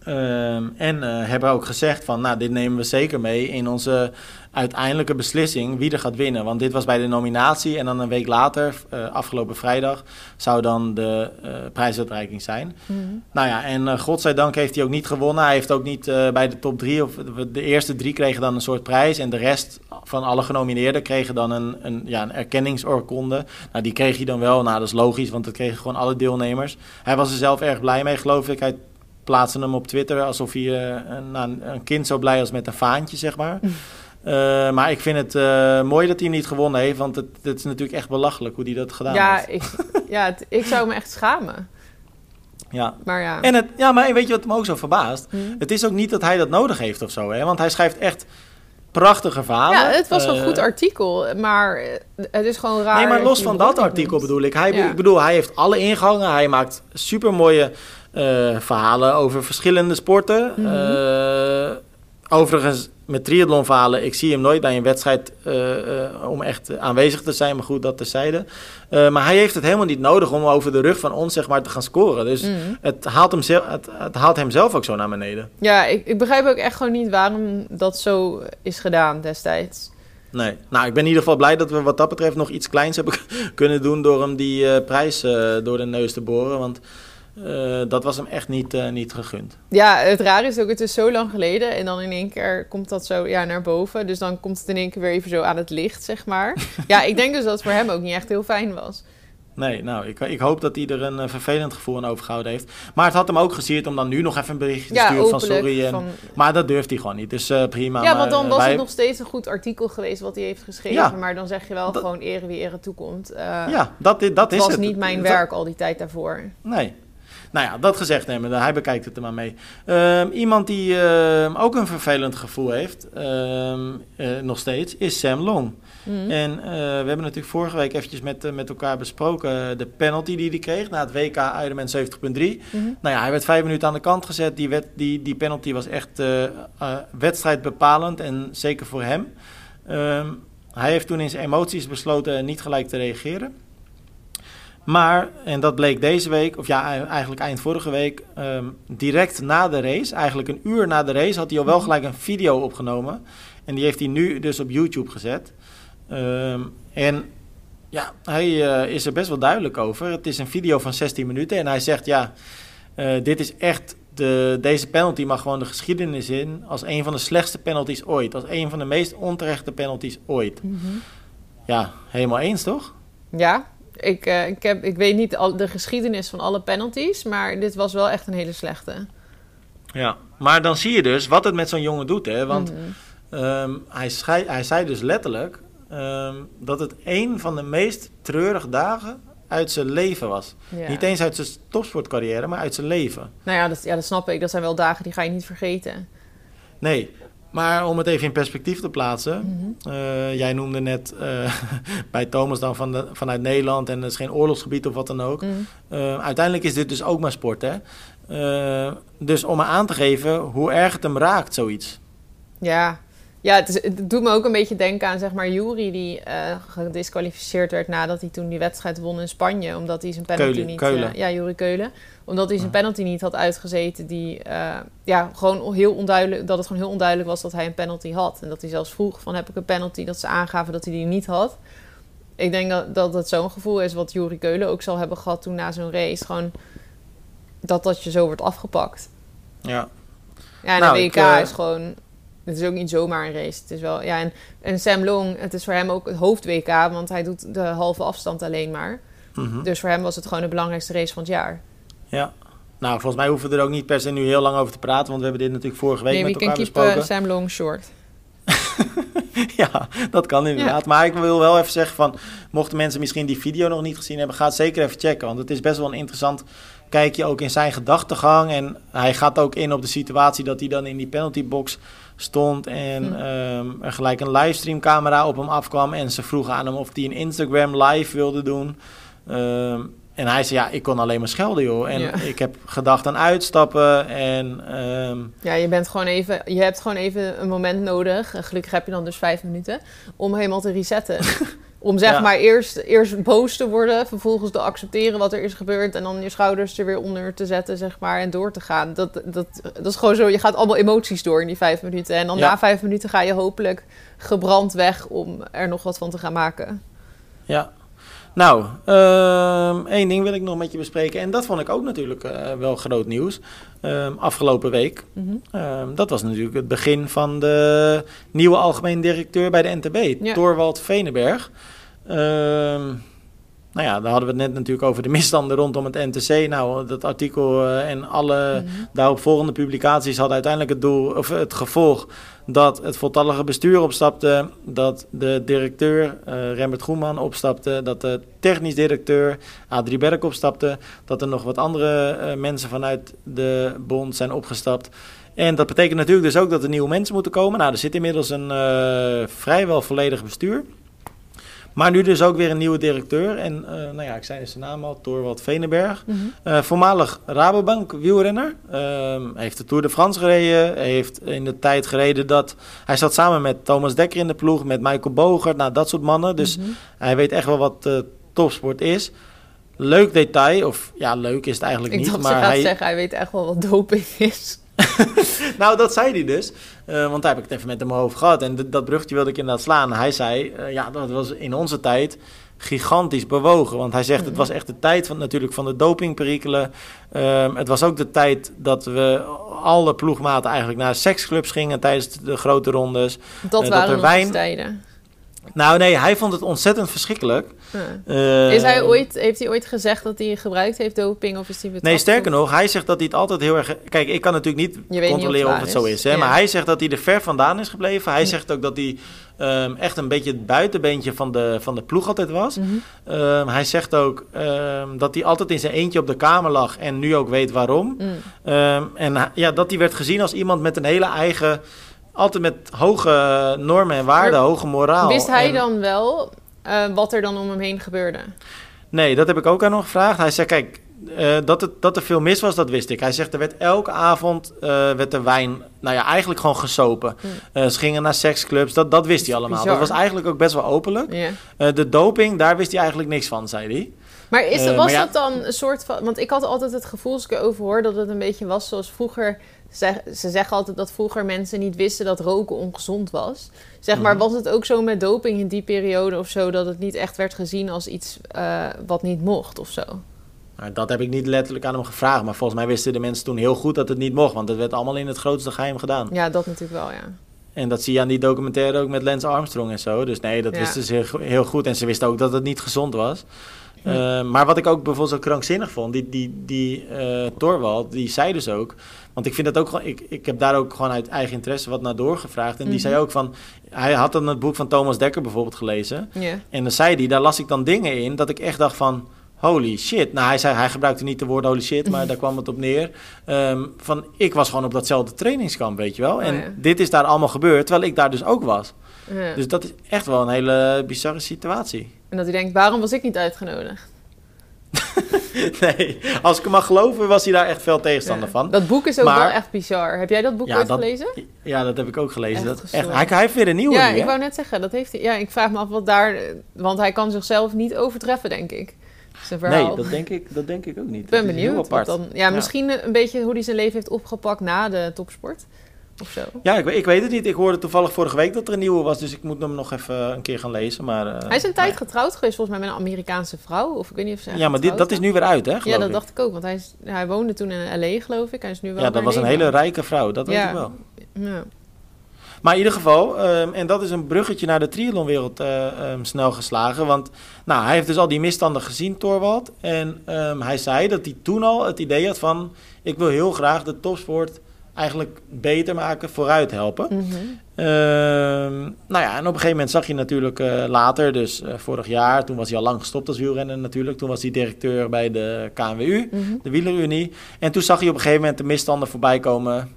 Ehm, en uh, hebben ook gezegd van, nou, dit nemen we zeker mee in onze uiteindelijke beslissing wie er gaat winnen. Want dit was bij de nominatie en dan een week later, uh, afgelopen vrijdag, zou dan de uh, prijsuitreiking zijn. Mhm. Nou ja, en godzijdank heeft hij ook niet gewonnen. Hij heeft ook niet bij de top drie, of de eerste drie kregen dan een soort prijs. En de rest van alle genomineerden kregen dan een, een, ja, een erkenningsoorkonde. Nou, die kreeg hij dan wel. Nou, dat is logisch, want dat kregen gewoon alle deelnemers. Hij was er zelf erg blij mee, geloof ik. Hij plaatsen hem op Twitter alsof hij uh, een, een, kind zo blij als met een vaantje, zeg maar. Uh, maar ik vind het uh, mooi dat hij hem niet gewonnen heeft, want het, het, is natuurlijk echt belachelijk hoe hij dat gedaan ja, heeft. Ik, ja, het, ik zou me echt schamen. Ja. Maar ja. En het, ja, maar weet je wat me ook zo verbaast? Hm? Het is ook niet dat hij dat nodig heeft of zo, hè? Want hij schrijft echt prachtige verhalen. Ja, het was een goed artikel, maar het is gewoon raar. Nee, maar los van dat artikel bedoel ik. Hij, ik bedoel, hij heeft alle ingangen. Hij maakt super mooie uh, verhalen over verschillende sporten. Mm -hmm. overigens, met triathlonverhalen, ik zie hem nooit bij een wedstrijd uh, om echt aanwezig te zijn. Maar goed, dat terzijde. maar hij heeft het helemaal niet nodig om over de rug van ons zeg maar, te gaan scoren. Dus mm -hmm. het, haalt hem zelf, het, het, haalt hem zelf ook zo naar beneden. Ja, ik, ik begrijp ook echt gewoon niet waarom dat zo is gedaan destijds. Nee, nou ik ben in ieder geval blij dat we wat dat betreft nog iets kleins hebben kunnen doen door hem die uh, prijs uh, door de neus te boren. Want uh, dat was hem echt niet, uh, niet gegund. Ja, het raar is ook, het is zo lang geleden en dan in één keer komt dat zo ja, naar boven. Dus dan komt het in één keer weer even zo aan het licht, zeg maar. ja, ik denk dus dat het voor hem ook niet echt heel fijn was. Nee, nou, ik, ik hoop dat hij er een uh, vervelend gevoel aan overgehouden heeft. Maar het had hem ook gezierd om dan nu nog even een berichtje te ja, sturen van sorry. En, van... Maar dat durft hij gewoon niet, dus uh, prima. Ja, want dan was wij... het nog steeds een goed artikel geweest wat hij heeft geschreven. Ja, maar dan zeg je wel dat... gewoon ere wie ere toekomt. Uh, ja, dat, dat, is het. was niet mijn werk al die tijd daarvoor. Nee, nou ja, dat gezegd hebben, hij bekijkt het er maar mee. Um, iemand die uh, ook een vervelend gevoel heeft, um, uh, nog steeds, is Sam Long. Mm. En uh, we hebben natuurlijk vorige week eventjes met, met elkaar besproken de penalty die hij kreeg na het WK Ironman 70.3. Mm-hmm. Nou ja, hij werd vijf minuten aan de kant gezet. Die, wet, die, die penalty was echt wedstrijdbepalend en zeker voor hem. Hij heeft toen in zijn emoties besloten niet gelijk te reageren. Maar, en dat bleek deze week, of ja, eigenlijk eind vorige week, um, direct na de race, eigenlijk een uur na de race, had hij al wel mhm. gelijk een video opgenomen. En die heeft hij nu dus op YouTube gezet. Um, en ja, hij uh, is er best wel duidelijk over. Het is een video van 16 minuten en hij zegt, ja, uh, dit is echt, de, deze penalty mag gewoon de geschiedenis in als een van de slechtste penalties ooit. Als een van de meest onterechte penalties ooit. Mm -hmm. Ja, helemaal eens toch? Ja, ik, uh, ik, heb, ik weet niet al de geschiedenis van alle penalties, maar dit was wel echt een hele slechte. Ja, maar dan zie je dus wat het met zo'n jongen doet. Hè? Want mm-hmm. um, hij, schei, hij zei dus letterlijk um, dat het een van de meest treurige dagen uit zijn leven was. Ja. Niet eens uit zijn topsportcarrière, maar uit zijn leven. Nou ja dat, ja, dat snap ik. Dat zijn wel dagen die ga je niet vergeten. Nee, Maar om het even in perspectief te plaatsen. Mhm. eh, jij noemde net eh, bij Thomas dan van de, vanuit Nederland en het is geen oorlogsgebied of wat dan ook. Mm. Eh, uiteindelijk is dit dus ook maar sport, hè? Dus om me aan te geven hoe erg het hem raakt, zoiets. Ja, ja het, is, het doet me ook een beetje denken aan zeg maar Jury die eh, gedisqualificeerd werd nadat hij toen die wedstrijd won in Spanje. Omdat hij zijn penalty Keulen, niet... Keulen. eh, ja, Jury Keulen. Omdat hij zijn penalty niet had uitgezeten. Die, eh, ja, gewoon heel onduidelijk, dat het gewoon heel onduidelijk was dat hij een penalty had. En dat hij zelfs vroeg van heb ik een penalty, dat ze aangaven dat hij die niet had. Ik denk dat dat, zo'n gevoel is wat Jury Keulen ook zal hebben gehad toen na zo'n race. Gewoon dat dat je zo wordt afgepakt. Ja. Ja, en Nou, ik, WK is gewoon... Het is ook niet zomaar een race. Het is wel... Ja, en, en Sam Long, het is voor hem ook het hoofd-WK... want hij doet de halve afstand alleen maar. Mhm. Dus voor hem was het gewoon de belangrijkste race van het jaar. ja. Nou, volgens mij hoeven we er ook niet per se nu heel lang over te praten, want we hebben dit natuurlijk vorige week Nee, we met can elkaar keep uh, besproken. Sam Long short. ja, dat kan inderdaad. Maar ik wil wel even zeggen van, mochten mensen misschien die video nog niet gezien hebben, ga het zeker even checken. Want het is best wel een interessant kijkje ook in zijn gedachtegang. En hij gaat ook in op de situatie dat hij dan in die penaltybox stond en Hm. ehm, er gelijk een livestreamcamera op hem afkwam. En ze vroegen aan hem of hij een Instagram live wilde doen. Ehm, en hij zei, ja, ik kon alleen maar schelden, joh. En Ja. ik heb gedacht aan uitstappen en... ehm, Ja, je, bent gewoon even, je hebt gewoon even een moment nodig. Gelukkig heb je dan dus vijf minuten. Om helemaal te resetten. om zeg Ja. maar eerst, eerst boos te worden. Vervolgens te accepteren wat er is gebeurd. En dan je schouders er weer onder te zetten, zeg maar. En door te gaan. Dat, dat, dat is gewoon zo. Je gaat allemaal emoties door in die vijf minuten. En dan Ja. na vijf minuten ga je hopelijk gebrand weg. Om er nog wat van te gaan maken. Ja. Nou, ehm, één ding wil ik nog met je bespreken. En dat vond ik ook natuurlijk eh, wel groot nieuws. Ehm, afgelopen week. Mhm. Ehm, dat was natuurlijk het begin van de nieuwe algemeen directeur bij de NTB, Ja. Torwald Venenberg. Ehm, nou ja, daar hadden we het net natuurlijk over de misstanden rondom het NTC. Nou, dat artikel eh, en alle Mhm. daarop volgende publicaties hadden uiteindelijk het doel of het gevolg dat het voltallige bestuur opstapte, dat de directeur eh Rembert Groenman opstapte, dat de technisch directeur Adrie Berk opstapte, dat er nog wat andere eh, mensen vanuit de bond zijn opgestapt. En dat betekent natuurlijk dus ook dat er nieuwe mensen moeten komen. Nou, er zit inmiddels een vrijwel volledig bestuur. Maar nu dus ook weer een nieuwe directeur. En eh, nou ja, ik zei zijn naam al, Torwald Venenberg. Mhm. Eh, voormalig Rabobank wielrenner. Ehm, heeft de Tour de France gereden. Heeft in de tijd gereden dat... Hij zat samen met Thomas Dekker in de ploeg. Met Michael Bogert. Nou, dat soort mannen. Dus Mhm. hij weet echt wel wat topsport is. Leuk detail. Of ja, leuk is het eigenlijk Ik niet. dacht, ze maar gaat hij... zeggen, hij weet echt wel wat doping is. nou, dat zei hij dus. Eh, want daar heb ik het even met hem over gehad. En dat bruggetje wilde ik inderdaad slaan. Hij zei, eh, ja, dat was in onze tijd gigantisch bewogen. Want hij zegt, het Mhm. was echt de tijd van, natuurlijk van de dopingperikelen. Ehm, het was ook de tijd dat we alle ploegmaten eigenlijk naar seksclubs gingen tijdens de grote rondes. Dat Eh, dat waren er nog wijn- tijden. Nou nee, hij vond het ontzettend verschrikkelijk. Eh, Is hij ooit, heeft hij ooit gezegd dat hij gebruikt heeft doping of is hij betrapt? Nee, sterker nog, hij zegt dat hij het altijd heel erg... Kijk, ik kan natuurlijk niet controleren of of het zo is. Hè? Ja. Maar hij zegt dat hij er ver vandaan is gebleven. Hij Ja. zegt ook dat hij ehm, echt een beetje het buitenbeentje van de, van de ploeg altijd was. Mhm. Ehm, hij zegt ook ehm, dat hij altijd in zijn eentje op de kamer lag en nu ook weet waarom. Mm. En ja, dat hij werd gezien als iemand met een hele eigen... Altijd met hoge normen en waarden, Maar hoge moraal. Wist hij En- dan wel eh, wat er dan om hem heen gebeurde? Nee, dat heb ik ook aan hem gevraagd. Hij zegt, kijk, eh, dat, het, dat er veel mis was, dat wist ik. Hij zegt, er werd elke avond eh, werd er wijn, nou ja, eigenlijk gewoon gesopen. Hm. Ze gingen naar seksclubs, dat, dat wist hij allemaal. Bizar. Dat was eigenlijk ook best wel openlijk. De doping, daar wist hij eigenlijk niks van, zei hij. Maar is, was maar ja- dat dan een soort van... Want ik had altijd het gevoel, als ik erover hoor... dat het een beetje was zoals vroeger... Zeg, ze zeggen altijd dat vroeger mensen niet wisten dat roken ongezond was. Zeg maar, Mhm. was het ook zo met doping in die periode of zo... dat het niet echt werd gezien als iets eh, wat niet mocht of zo? Nou, dat heb ik niet letterlijk aan hem gevraagd. Maar volgens mij wisten de mensen toen heel goed dat het niet mocht. Want het werd allemaal in het grootste geheim gedaan. Ja, dat natuurlijk wel, ja. En dat zie je aan die documentaire ook met Lance Armstrong en zo. Dus nee, dat Ja. wisten ze heel, heel goed. En ze wisten ook dat het niet gezond was. Hm. Eh, maar wat ik ook bijvoorbeeld zo krankzinnig vond, die, die, die eh Torwald, die zei dus ook. Want ik vind dat ook gewoon, ik, ik heb daar ook gewoon uit eigen interesse wat naar doorgevraagd. En die Mhm. zei ook van, hij had dan het boek van Thomas Dekker bijvoorbeeld gelezen. En dan zei hij, daar las ik dan dingen in dat ik echt dacht van, holy shit. Nou, hij, zei, hij gebruikte niet de woord holy shit, maar daar kwam het op neer. Ehm, van, ik was gewoon op datzelfde trainingskamp, weet je wel. Oh, en ja. dit is daar allemaal gebeurd, terwijl ik daar dus ook was. Ja. Dus dat is echt wel een hele bizarre situatie. En dat hij denkt, waarom was ik niet uitgenodigd? nee, als ik hem mag geloven, was hij daar echt veel tegenstander Ja. van. Dat boek is ook Maar- wel echt bizar. Heb jij dat boek Ja, ooit dat- gelezen? Ja, dat heb ik ook gelezen. Echt Dat, echt, hij, hij heeft weer een nieuwe Ja, nu, ik hè? wou net zeggen, dat heeft hij. Ja, ik vraag me af wat daar... Want hij kan zichzelf niet overtreffen, denk ik. Zijn verhaal. Nee, dat denk, ik, dat denk ik ook niet. Ik ben benieuwd. Wat dan, ja, Ja. misschien een beetje hoe hij zijn leven heeft opgepakt na de topsport. Of zo. Ja, ik, weet- ik weet het niet. Ik hoorde toevallig vorige week dat er een nieuwe was, dus ik moet hem nog even een keer gaan lezen. Maar, eh, hij is een tijd getrouwd geweest, volgens mij, met een Amerikaanse vrouw. Of ik weet niet of ze Ja, maar dit, dat is nu weer uit, hè? Ja, dat ik. dacht ik ook. Want hij, is, hij woonde toen in L.A., geloof ik. Hij is nu wel Ja, dat was een hele rijke vrouw, dat weet ik wel. Ja. Maar in ieder geval, ehm, en dat is een bruggetje naar de triathlonwereld ehm, snel geslagen. Want nou, hij heeft dus al die misstanden gezien, Torwald. En ehm, hij zei dat hij toen al het idee had van... ik wil heel graag de topsport eigenlijk beter maken, vooruit helpen. Ehm, nou ja, en op een gegeven moment zag je natuurlijk eh, later, dus eh, vorig jaar... toen was hij al lang gestopt als wielrenner natuurlijk. Toen was hij directeur bij de KNWU, Mhm. de wielerunie. En toen zag hij op een gegeven moment de misstanden voorbij komen...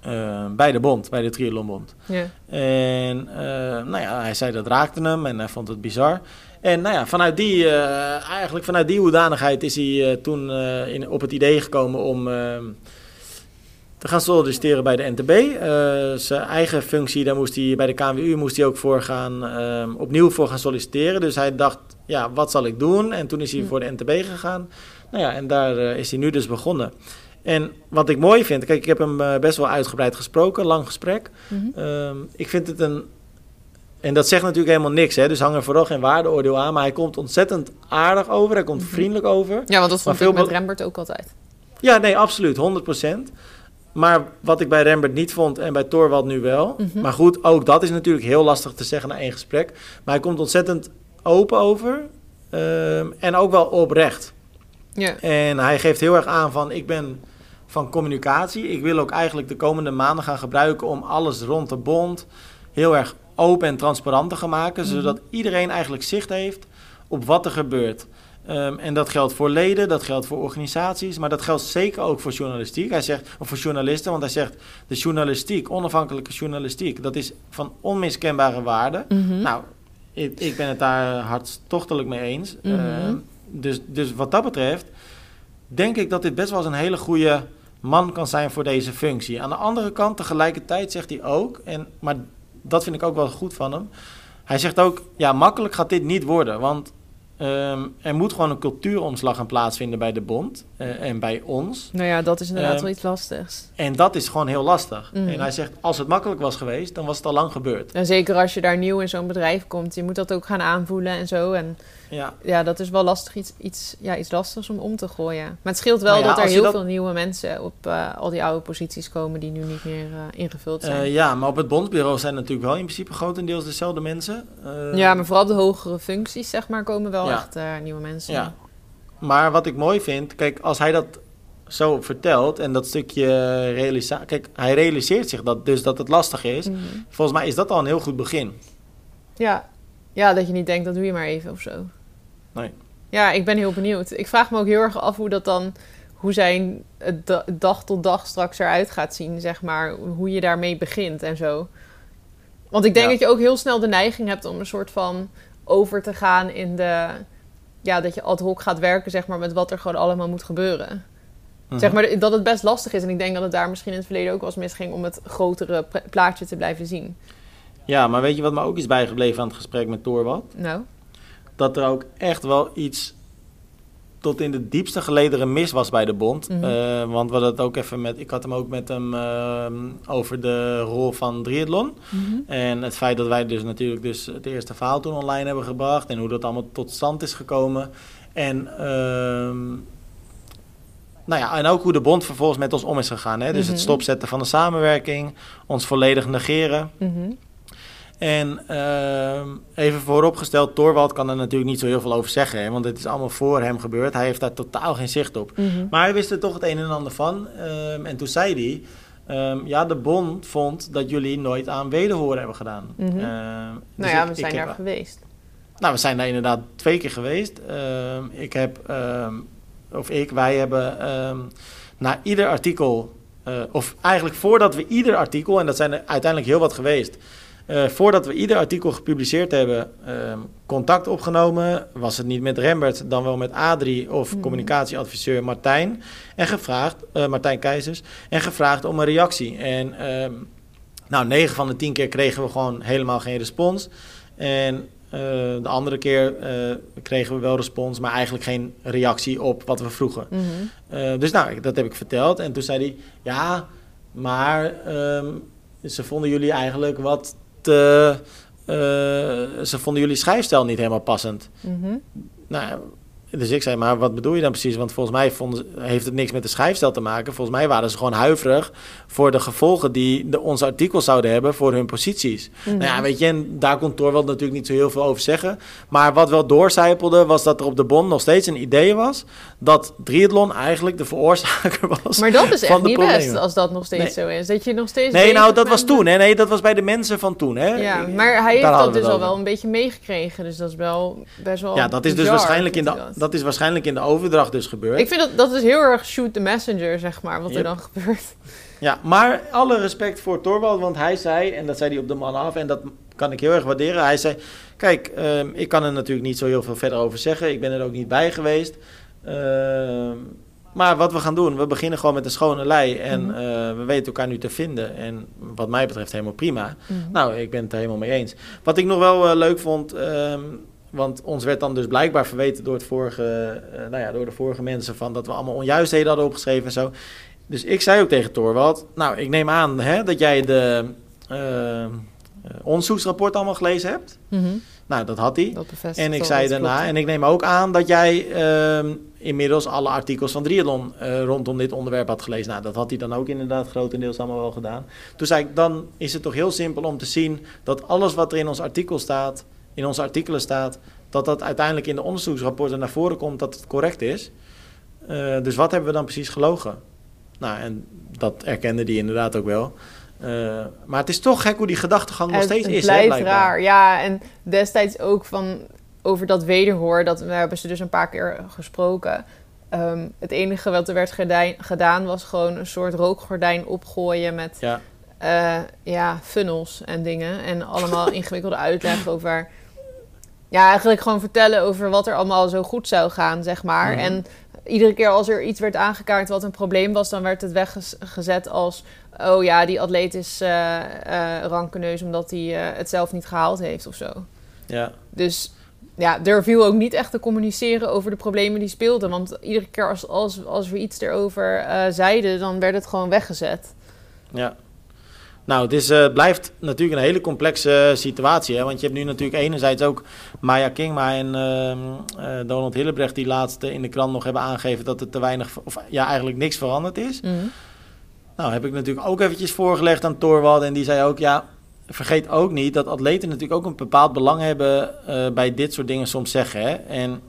eh, bij de bond, bij de triathlonbond. Ja. En eh, nou ja, hij zei dat raakte hem en hij vond het bizar. En nou ja, vanuit die, eigenlijk vanuit die hoedanigheid is hij toen in, op het idee gekomen om eh, te gaan solliciteren bij de NTB. Eh, zijn eigen functie, daar moest hij bij de KNWU moest hij ook voor gaan, eh, opnieuw voor gaan solliciteren. Dus hij dacht, ja, wat zal ik doen? En toen is hij Hm. voor de NTB gegaan. Nou ja, en daar eh, is hij nu dus begonnen. En wat ik mooi vind, kijk, ik heb hem eh, best wel uitgebreid gesproken, lang gesprek. Mhm. Ehm, ik vind het een. En dat zegt natuurlijk helemaal niks, hè? dus hang er vooral geen waardeoordeel aan. Maar hij komt ontzettend aardig over, hij komt Mhm. vriendelijk over. ja, want dat vond veel ik met be- Rembert ook altijd. Ja, nee, absoluut, 100%. Maar wat ik bij Rembert niet vond en bij Torwald nu wel. Mhm. Maar goed, ook dat is natuurlijk heel lastig te zeggen na één gesprek. Maar hij komt ontzettend open over ehm, en ook wel oprecht. Ja. En hij geeft heel erg aan van ik ben van communicatie. Ik wil ook eigenlijk de komende maanden gaan gebruiken om alles rond de bond heel erg open en transparant te gaan maken. Mhm. Zodat iedereen eigenlijk zicht heeft op wat er gebeurt. Ehm, en dat geldt voor leden, dat geldt voor organisaties, maar dat geldt zeker ook voor journalistiek. Hij zegt, of voor journalisten, want hij zegt de journalistiek, onafhankelijke journalistiek, dat is van onmiskenbare waarde. Mhm. Nou, ik, ik ben het daar hartstochtelijk mee eens. Mhm. Ehm, dus, dus wat dat betreft, denk ik dat dit best wel eens een hele goede man kan zijn voor deze functie. Aan de andere kant, tegelijkertijd zegt hij ook, en, maar dat vind ik ook wel goed van hem. Hij zegt ook, ja, makkelijk gaat dit niet worden, want ehm, er moet gewoon een cultuuromslag gaan plaatsvinden bij de bond eh, en bij ons. Nou ja, dat is inderdaad Ehm, wel iets lastigs. En dat is gewoon heel lastig. Mhm. En hij zegt, als het makkelijk was geweest, dan was het al lang gebeurd. En zeker als je daar nieuw in zo'n bedrijf komt, je moet dat ook gaan aanvoelen en zo. En Ja, ja, dat is wel lastig, iets, iets, ja, iets lastigs om om te gooien. Maar het scheelt wel Nou ja, dat er heel dat- veel nieuwe mensen op eh, al die oude posities komen die nu niet meer eh, ingevuld zijn. Eh, ja, maar op het bondsbureau zijn natuurlijk wel in principe grotendeels dezelfde mensen. Ja, maar vooral de hogere functies, zeg maar, komen wel Ja. echt nieuwe mensen. Ja. Maar wat ik mooi vind, kijk, als hij dat zo vertelt en dat stukje realisatie. Kijk, hij realiseert zich dat dus dat het lastig is. Mhm. Volgens mij is dat al een heel goed begin. ja. ja, dat je niet denkt, dat doe je maar even of zo. Nee. Ja, ik ben heel benieuwd. Ik vraag me ook heel erg af hoe dat dan, hoe zijn dag tot dag straks eruit gaat zien, zeg maar. Hoe je daarmee begint en zo. Want ik denk Ja. dat je ook heel snel de neiging hebt om een soort van over te gaan in de... Ja, dat je ad hoc gaat werken, zeg maar, met wat er gewoon allemaal moet gebeuren. Mhm. Zeg maar dat het best lastig is. En ik denk dat het daar misschien in het verleden ook wel eens misging om het grotere pla- plaatje te blijven zien. Ja, maar weet je wat me ook is bijgebleven aan het gesprek met Torwald? Nou, Dat er ook echt wel iets tot in de diepste gelederen mis was bij de bond. Mhm. Eh, want we hadden het ook even met, ik had hem ook met hem ehm, over de rol van triathlon. En het feit dat wij dus natuurlijk dus het eerste verhaal toen online hebben gebracht en hoe dat allemaal tot stand is gekomen. En, ehm, nou ja, en ook hoe de bond vervolgens met ons om is gegaan. Hè? Dus Mhm. het stopzetten van de samenwerking, ons volledig negeren. Mhm. En ehm, even vooropgesteld, Torwald kan er natuurlijk niet zo heel veel over zeggen, hè, want het is allemaal voor hem gebeurd. Hij heeft daar totaal geen zicht op. Mhm. Maar hij wist er toch het een en ander van. ehm, en toen zei hij, ehm, ja, de bond vond dat jullie nooit aan wederhoren hebben gedaan. Ehm, Nou dus ja, ik- we zijn heb- daar geweest. nou, we zijn daar inderdaad twee keer geweest. Ik heb, of ik, wij hebben na ieder artikel, eh, of eigenlijk voordat we ieder artikel, en dat zijn er uiteindelijk heel wat geweest, uh, voordat we ieder artikel gepubliceerd hebben, contact opgenomen. Was het niet met Rembert, dan wel met Adrie of mhm. communicatieadviseur Martijn. En gevraagd, uh, Martijn Keizers, en gevraagd om een reactie. En nou, 9 van de 10 keer kregen we gewoon helemaal geen respons. En uh, de andere keer uh, kregen we wel respons, maar eigenlijk geen reactie op wat we vroegen. Mm -hmm. dus nou, dat heb ik verteld. En toen zei hij, ja, maar um, ze vonden jullie eigenlijk wat. Ze vonden jullie schrijfstijl niet helemaal passend. Mm -hmm. Nou, dus ik zei, maar wat bedoel je dan precies? Want volgens mij vonden, heeft het niks met de schrijfstijl te maken. Volgens mij waren ze gewoon huiverig voor de gevolgen die de, onze artikels zouden hebben voor hun posities. Mhm. Nou ja, weet je, en daar kon Torwald natuurlijk niet zo heel veel over zeggen. Maar wat wel doorcijpelde, was dat er op de bon nog steeds een idee was dat triathlon eigenlijk de veroorzaker was. Maar dat is echt niet best als dat nog steeds zo is. Dat je nog steeds. Nee, nou, dat was toen. Hè? Nee, dat was bij de mensen van toen. Hè? Ja, maar hij heeft dat dus al wel een beetje meegekregen. Dus dat is wel best wel. Ja, dat is dus waarschijnlijk in de dat is waarschijnlijk in de overdracht dus gebeurd. Ik vind dat, dat is heel erg shoot the messenger, zeg maar, wat er dan gebeurt. Ja, maar alle respect voor Torvald, want hij zei, en dat zei hij op de man af, en dat kan ik heel erg waarderen. Hij zei, kijk, ehm, ik kan er natuurlijk niet zo heel veel verder over zeggen. Ik ben er ook niet bij geweest. Ehm, maar wat we gaan doen, we beginnen gewoon met een schone lei. En mhm. eh, we weten elkaar nu te vinden. En wat mij betreft helemaal prima. Mhm. Nou, ik ben het er helemaal mee eens. Wat ik nog wel uh, leuk vond... Ehm, want ons werd dan dus blijkbaar verweten door, het vorige, uh, nou ja, door de vorige mensen van dat we allemaal onjuistheden hadden opgeschreven en zo. Dus ik zei ook tegen Torwald, nou, ik neem aan hè, dat jij de uh, onderzoeksrapport allemaal gelezen hebt. Mm Nou, dat had hij. Dat en ik zei daarna, en ik neem ook aan dat jij uh, inmiddels alle artikels van Triathlon uh, rondom dit onderwerp had gelezen. Nou, dat had hij dan ook inderdaad grotendeels allemaal wel gedaan. Toen zei ik, dan is het toch heel simpel om te zien dat alles wat er in ons artikel staat, in onze artikelen staat, dat dat uiteindelijk in de onderzoeksrapporten naar voren komt dat het correct is. Uh, dus wat hebben we dan precies gelogen? Nou, en dat erkende die inderdaad ook wel. Uh, maar het is toch gek hoe die gedachtegang nog steeds is. Het blijft raar, ja. En destijds ook van over dat wederhoor, dat we hebben ze dus een paar keer gesproken. Um, het enige wat er werd gedaan was gewoon een soort rookgordijn opgooien met ja. Uh, ja, funnels en dingen. En allemaal ingewikkelde uitleg over ja, eigenlijk gewoon vertellen over wat er allemaal zo goed zou gaan, zeg maar. Mhm. En iedere keer als er iets werd aangekaart wat een probleem was, dan werd het weggezet als: oh ja, die atleet is uh, uh, rankeneus omdat hij uh, het zelf niet gehaald heeft of zo. Ja. Dus ja, er viel ook niet echt te communiceren over de problemen die speelden. Want iedere keer als, als, als we iets erover zeiden, dan werd het gewoon weggezet. Ja. Nou, het is, uh, blijft natuurlijk een hele complexe situatie. Hè? Want je hebt nu natuurlijk enerzijds ook Maya Kingma en uh, Donald Hillebrecht... die laatste in de krant nog hebben aangegeven dat er te weinig... of ja, eigenlijk niks veranderd is. Mhm. Nou, heb ik natuurlijk ook eventjes voorgelegd aan Torwald. En die zei ook, ja, vergeet ook niet... dat atleten natuurlijk ook een bepaald belang hebben... Bij dit soort dingen soms zeggen. Hè? En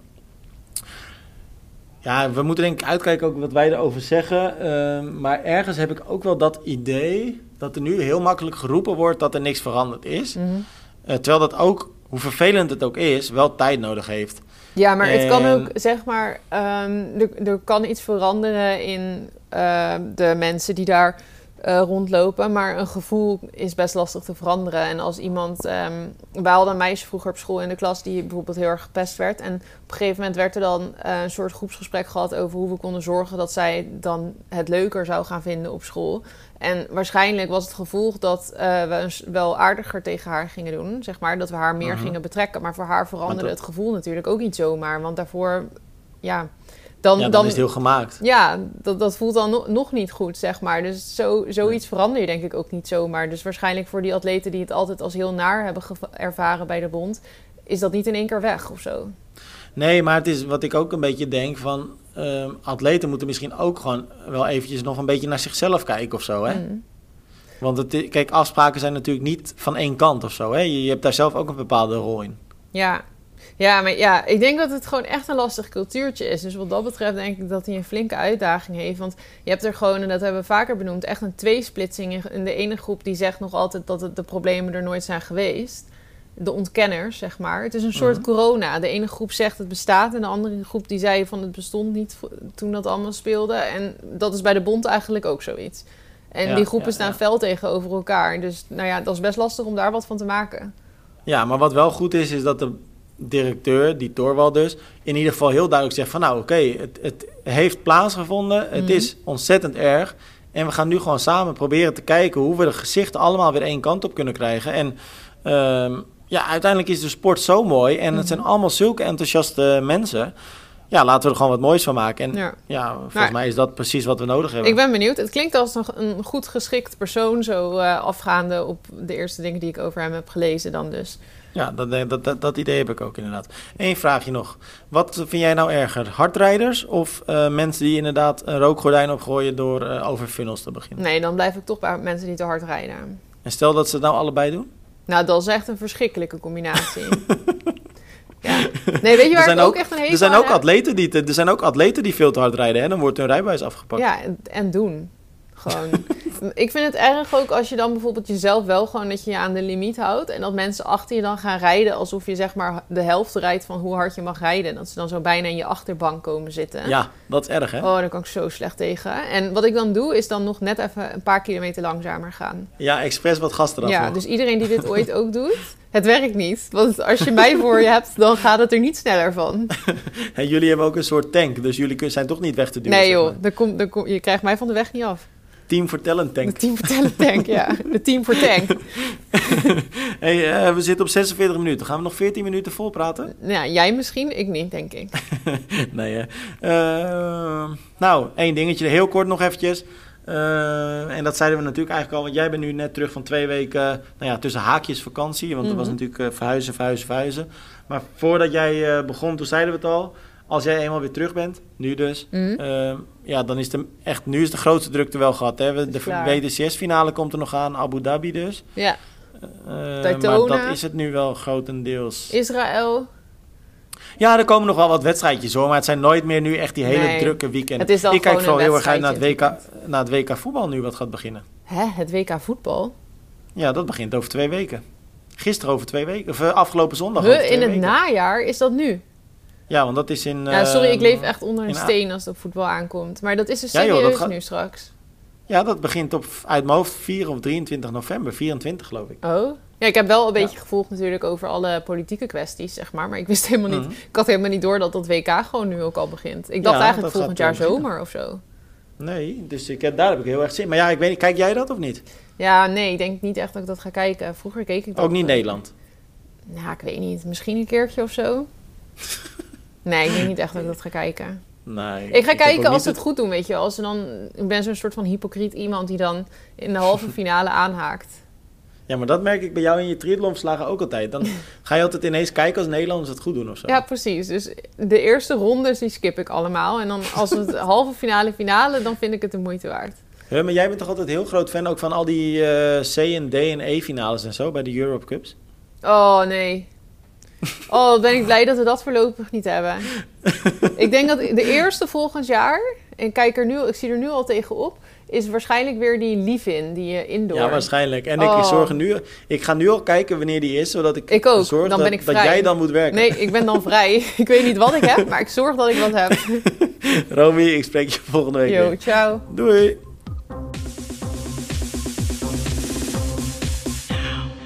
ja, we moeten denk ik uitkijken ook wat wij erover zeggen. Ehm, maar ergens heb ik ook wel dat idee dat er nu heel makkelijk geroepen wordt dat er niks veranderd is. Mhm. Eh, terwijl dat ook, hoe vervelend het ook is, wel tijd nodig heeft. Ja, maar het kan ook, zeg maar, um, er, er kan iets veranderen in uh, de mensen die daar uh, rondlopen. Maar een gevoel is best lastig te veranderen. En als iemand. Um, wij hadden een meisje vroeger op school in de klas die bijvoorbeeld heel erg gepest werd. En op een gegeven moment werd er dan uh, een soort groepsgesprek gehad over hoe we konden zorgen dat zij dan het leuker zou gaan vinden op school. En waarschijnlijk was het gevolg dat uh, we wel aardiger tegen haar gingen doen. Zeg maar, dat we haar meer mhm. -huh. gingen betrekken. Maar voor haar veranderde het gevoel natuurlijk ook niet zomaar. Want daarvoor, ja dan, dan, dan, is het heel gemaakt. Ja, dat, dat voelt dan nog niet goed, zeg maar. Dus zo, zoiets verander je denk ik ook niet zomaar. Dus waarschijnlijk voor die atleten die het altijd als heel naar hebben ervaren bij de bond... is dat niet in één keer weg of zo. Nee, maar het is wat ik ook een beetje denk van... Uh, atleten moeten misschien ook gewoon wel eventjes nog een beetje naar zichzelf kijken of zo, hè? Mm. Want het, kijk, afspraken zijn natuurlijk niet van één kant of zo, hè? Je, je hebt daar zelf ook een bepaalde rol in. Ja, ja, maar ja, ik denk dat het gewoon echt een lastig cultuurtje is. Dus wat dat betreft denk ik dat hij een flinke uitdaging heeft. Want je hebt er gewoon, en dat hebben we vaker benoemd, echt een tweesplitsing in de ene groep die zegt nog altijd dat het de problemen er nooit zijn geweest. de ontkenners, zeg maar. Het is een soort Mhm. corona. De ene groep zegt het bestaat en de andere groep die zei van het bestond niet toen dat allemaal speelde. En dat is bij de bond eigenlijk ook zoiets. En Ja, die groepen ja, staan ja. fel tegenover elkaar. Dus nou ja, dat is best lastig om daar wat van te maken. Ja, maar wat wel goed is, is dat de directeur, die Torwald dus, in ieder geval heel duidelijk zegt van nou oké, het, het heeft plaatsgevonden, het Mhm. is ontzettend erg. En we gaan nu gewoon samen proberen te kijken hoe we de gezichten allemaal weer één kant op kunnen krijgen. En ehm, ja, uiteindelijk is de sport zo mooi en het zijn Mhm. allemaal zulke enthousiaste mensen. Ja, laten we er gewoon wat moois van maken. En ja, Ja. volgens Maar- mij is dat precies wat we nodig hebben. Ik ben benieuwd. Het klinkt als een, een goed geschikt persoon, zo eh, afgaande op de eerste dingen die ik over hem heb gelezen dan dus. Ja, dat, dat, dat, dat idee heb ik ook inderdaad. Eén vraagje nog. Wat vind jij nou erger? Hardrijders of eh, mensen die inderdaad een rookgordijn opgooien door eh, over funnels te beginnen? Nee, dan blijf ik toch bij mensen die te hard rijden. En stel dat ze het nou allebei doen? Nou, dat is echt een verschrikkelijke combinatie. ja. Nee, weet je Er waar zijn ik ook, ook- echt een hekel Er zijn, ook atleten die te- er zijn ook atleten die veel te hard rijden en dan wordt hun rijbewijs afgepakt. Ja, en, en doen. Gewoon. ik vind het erg ook als je dan bijvoorbeeld jezelf wel gewoon dat je je aan de limiet houdt. En dat mensen achter je dan gaan rijden alsof je zeg maar de helft rijdt van hoe hard je mag rijden. En dat ze dan zo bijna in je achterbank komen zitten. Ja, dat is erg hè? Oh, daar kan ik zo slecht tegen. En wat ik dan doe, is dan nog net even een paar kilometer langzamer gaan. Ja, expres wat gas eraf. Ja, nog. dus iedereen die dit ooit ook doet, het werkt niet. Want als je mij voor je hebt, dan gaat het er niet sneller van. En jullie hebben ook een soort tank, dus jullie zijn toch niet weg te duwen. Nee zeg joh, maar. er komt, je krijgt mij van de weg niet af. Team voor talent De tank. team voor Talent tank, ja. De team voor tank. hey, eh, we zitten op 46 minuten. Gaan we nog 14 minuten vol praten? Ja, jij misschien, ik niet, denk ik. nee, hè. Eh, nou, één dingetje, heel kort nog eventjes. Eh, en dat zeiden we natuurlijk eigenlijk al, want jij bent nu net terug van twee weken, nou ja, tussen haakjes vakantie. Want dat was Mhm. natuurlijk eh, verhuizen, verhuizen, verhuizen. Maar voordat jij eh, begon, toen zeiden we het al, als jij eenmaal weer terug bent, nu dus, Mhm. eh, ja, dan is de, echt, nu is de grootste drukte wel gehad. Hè? De Klaar. WTCS-finale komt er nog aan, Abu Dhabi dus. Ja, Eh, maar Daytona. dat is het nu wel grotendeels. Israël. Ja, er komen nog wel wat wedstrijdjes hoor, maar het zijn nooit meer nu echt die hele Nee. drukke weekenden. Het is dan Ik kijk vooral heel erg uit naar het, WK, naar het WK voetbal nu wat gaat beginnen. Hè, het WK voetbal? Ja, dat begint over twee weken. Gisteren over twee weken, of eh, afgelopen zondag Huh, over twee in het weken. najaar is dat nu? Ja, want dat is in... ja, sorry, ik ehm, leef echt onder een steen als het op voetbal aankomt. Maar dat is dus Ja, joh, serieus dat gaat- nu straks. Ja, dat begint op, uit mijn hoofd 4 of 23 november, 24 geloof ik. Oh? Ja, ik heb wel een Ja. beetje gevolgd natuurlijk over alle politieke kwesties, zeg maar. Maar ik wist helemaal niet... Mhm. Ik had helemaal niet door dat dat WK gewoon nu ook al begint. Ik dacht Ja, eigenlijk dat volgend jaar beginnen. zomer of zo. Nee, dus ik, heb- daar heb ik heel erg zin in. Maar ja, ik weet niet, kijk jij dat of niet? Ja, nee, ik denk niet echt dat ik dat ga kijken. Vroeger keek ik dat. Ook niet Nederland. Nou, ik weet niet. Misschien een keertje of zo. Nee, ik denk niet echt dat ik dat ga kijken. Nee. Ik ga kijken als ze het goed doen, weet je. Als ze dan, ik ben zo'n soort van hypocriet iemand die dan in de halve finale aanhaakt. Ja, maar dat merk ik bij jou in je triathlonverslagen ook altijd. Dan ga je altijd ineens kijken als Nederlanders het goed doen of zo. Ja, precies. Dus de eerste rondes die skip ik allemaal. En dan als het halve finale finale, dan vind ik het de moeite waard. Maar jij bent toch altijd heel groot fan ook van al die eh, C en D en E finales en zo bij de Europe Cups? Oh, nee. Oh, ben ik blij dat we dat voorlopig niet hebben. ik denk dat de eerste volgend jaar, en kijk er nu, ik zie er nu al tegenop, is waarschijnlijk weer die Lievin, die indoor. Ja, waarschijnlijk. En ik, Oh. zorg nu, ik ga nu al kijken wanneer die is, zodat ik, Ik ook. zorg Dan dat, ben ik dat jij dan moet werken. Nee, ik ben dan vrij. ik weet niet wat ik heb, maar ik zorg dat ik wat heb. Romy, ik spreek je volgende week Yo, weer. ciao. Doei!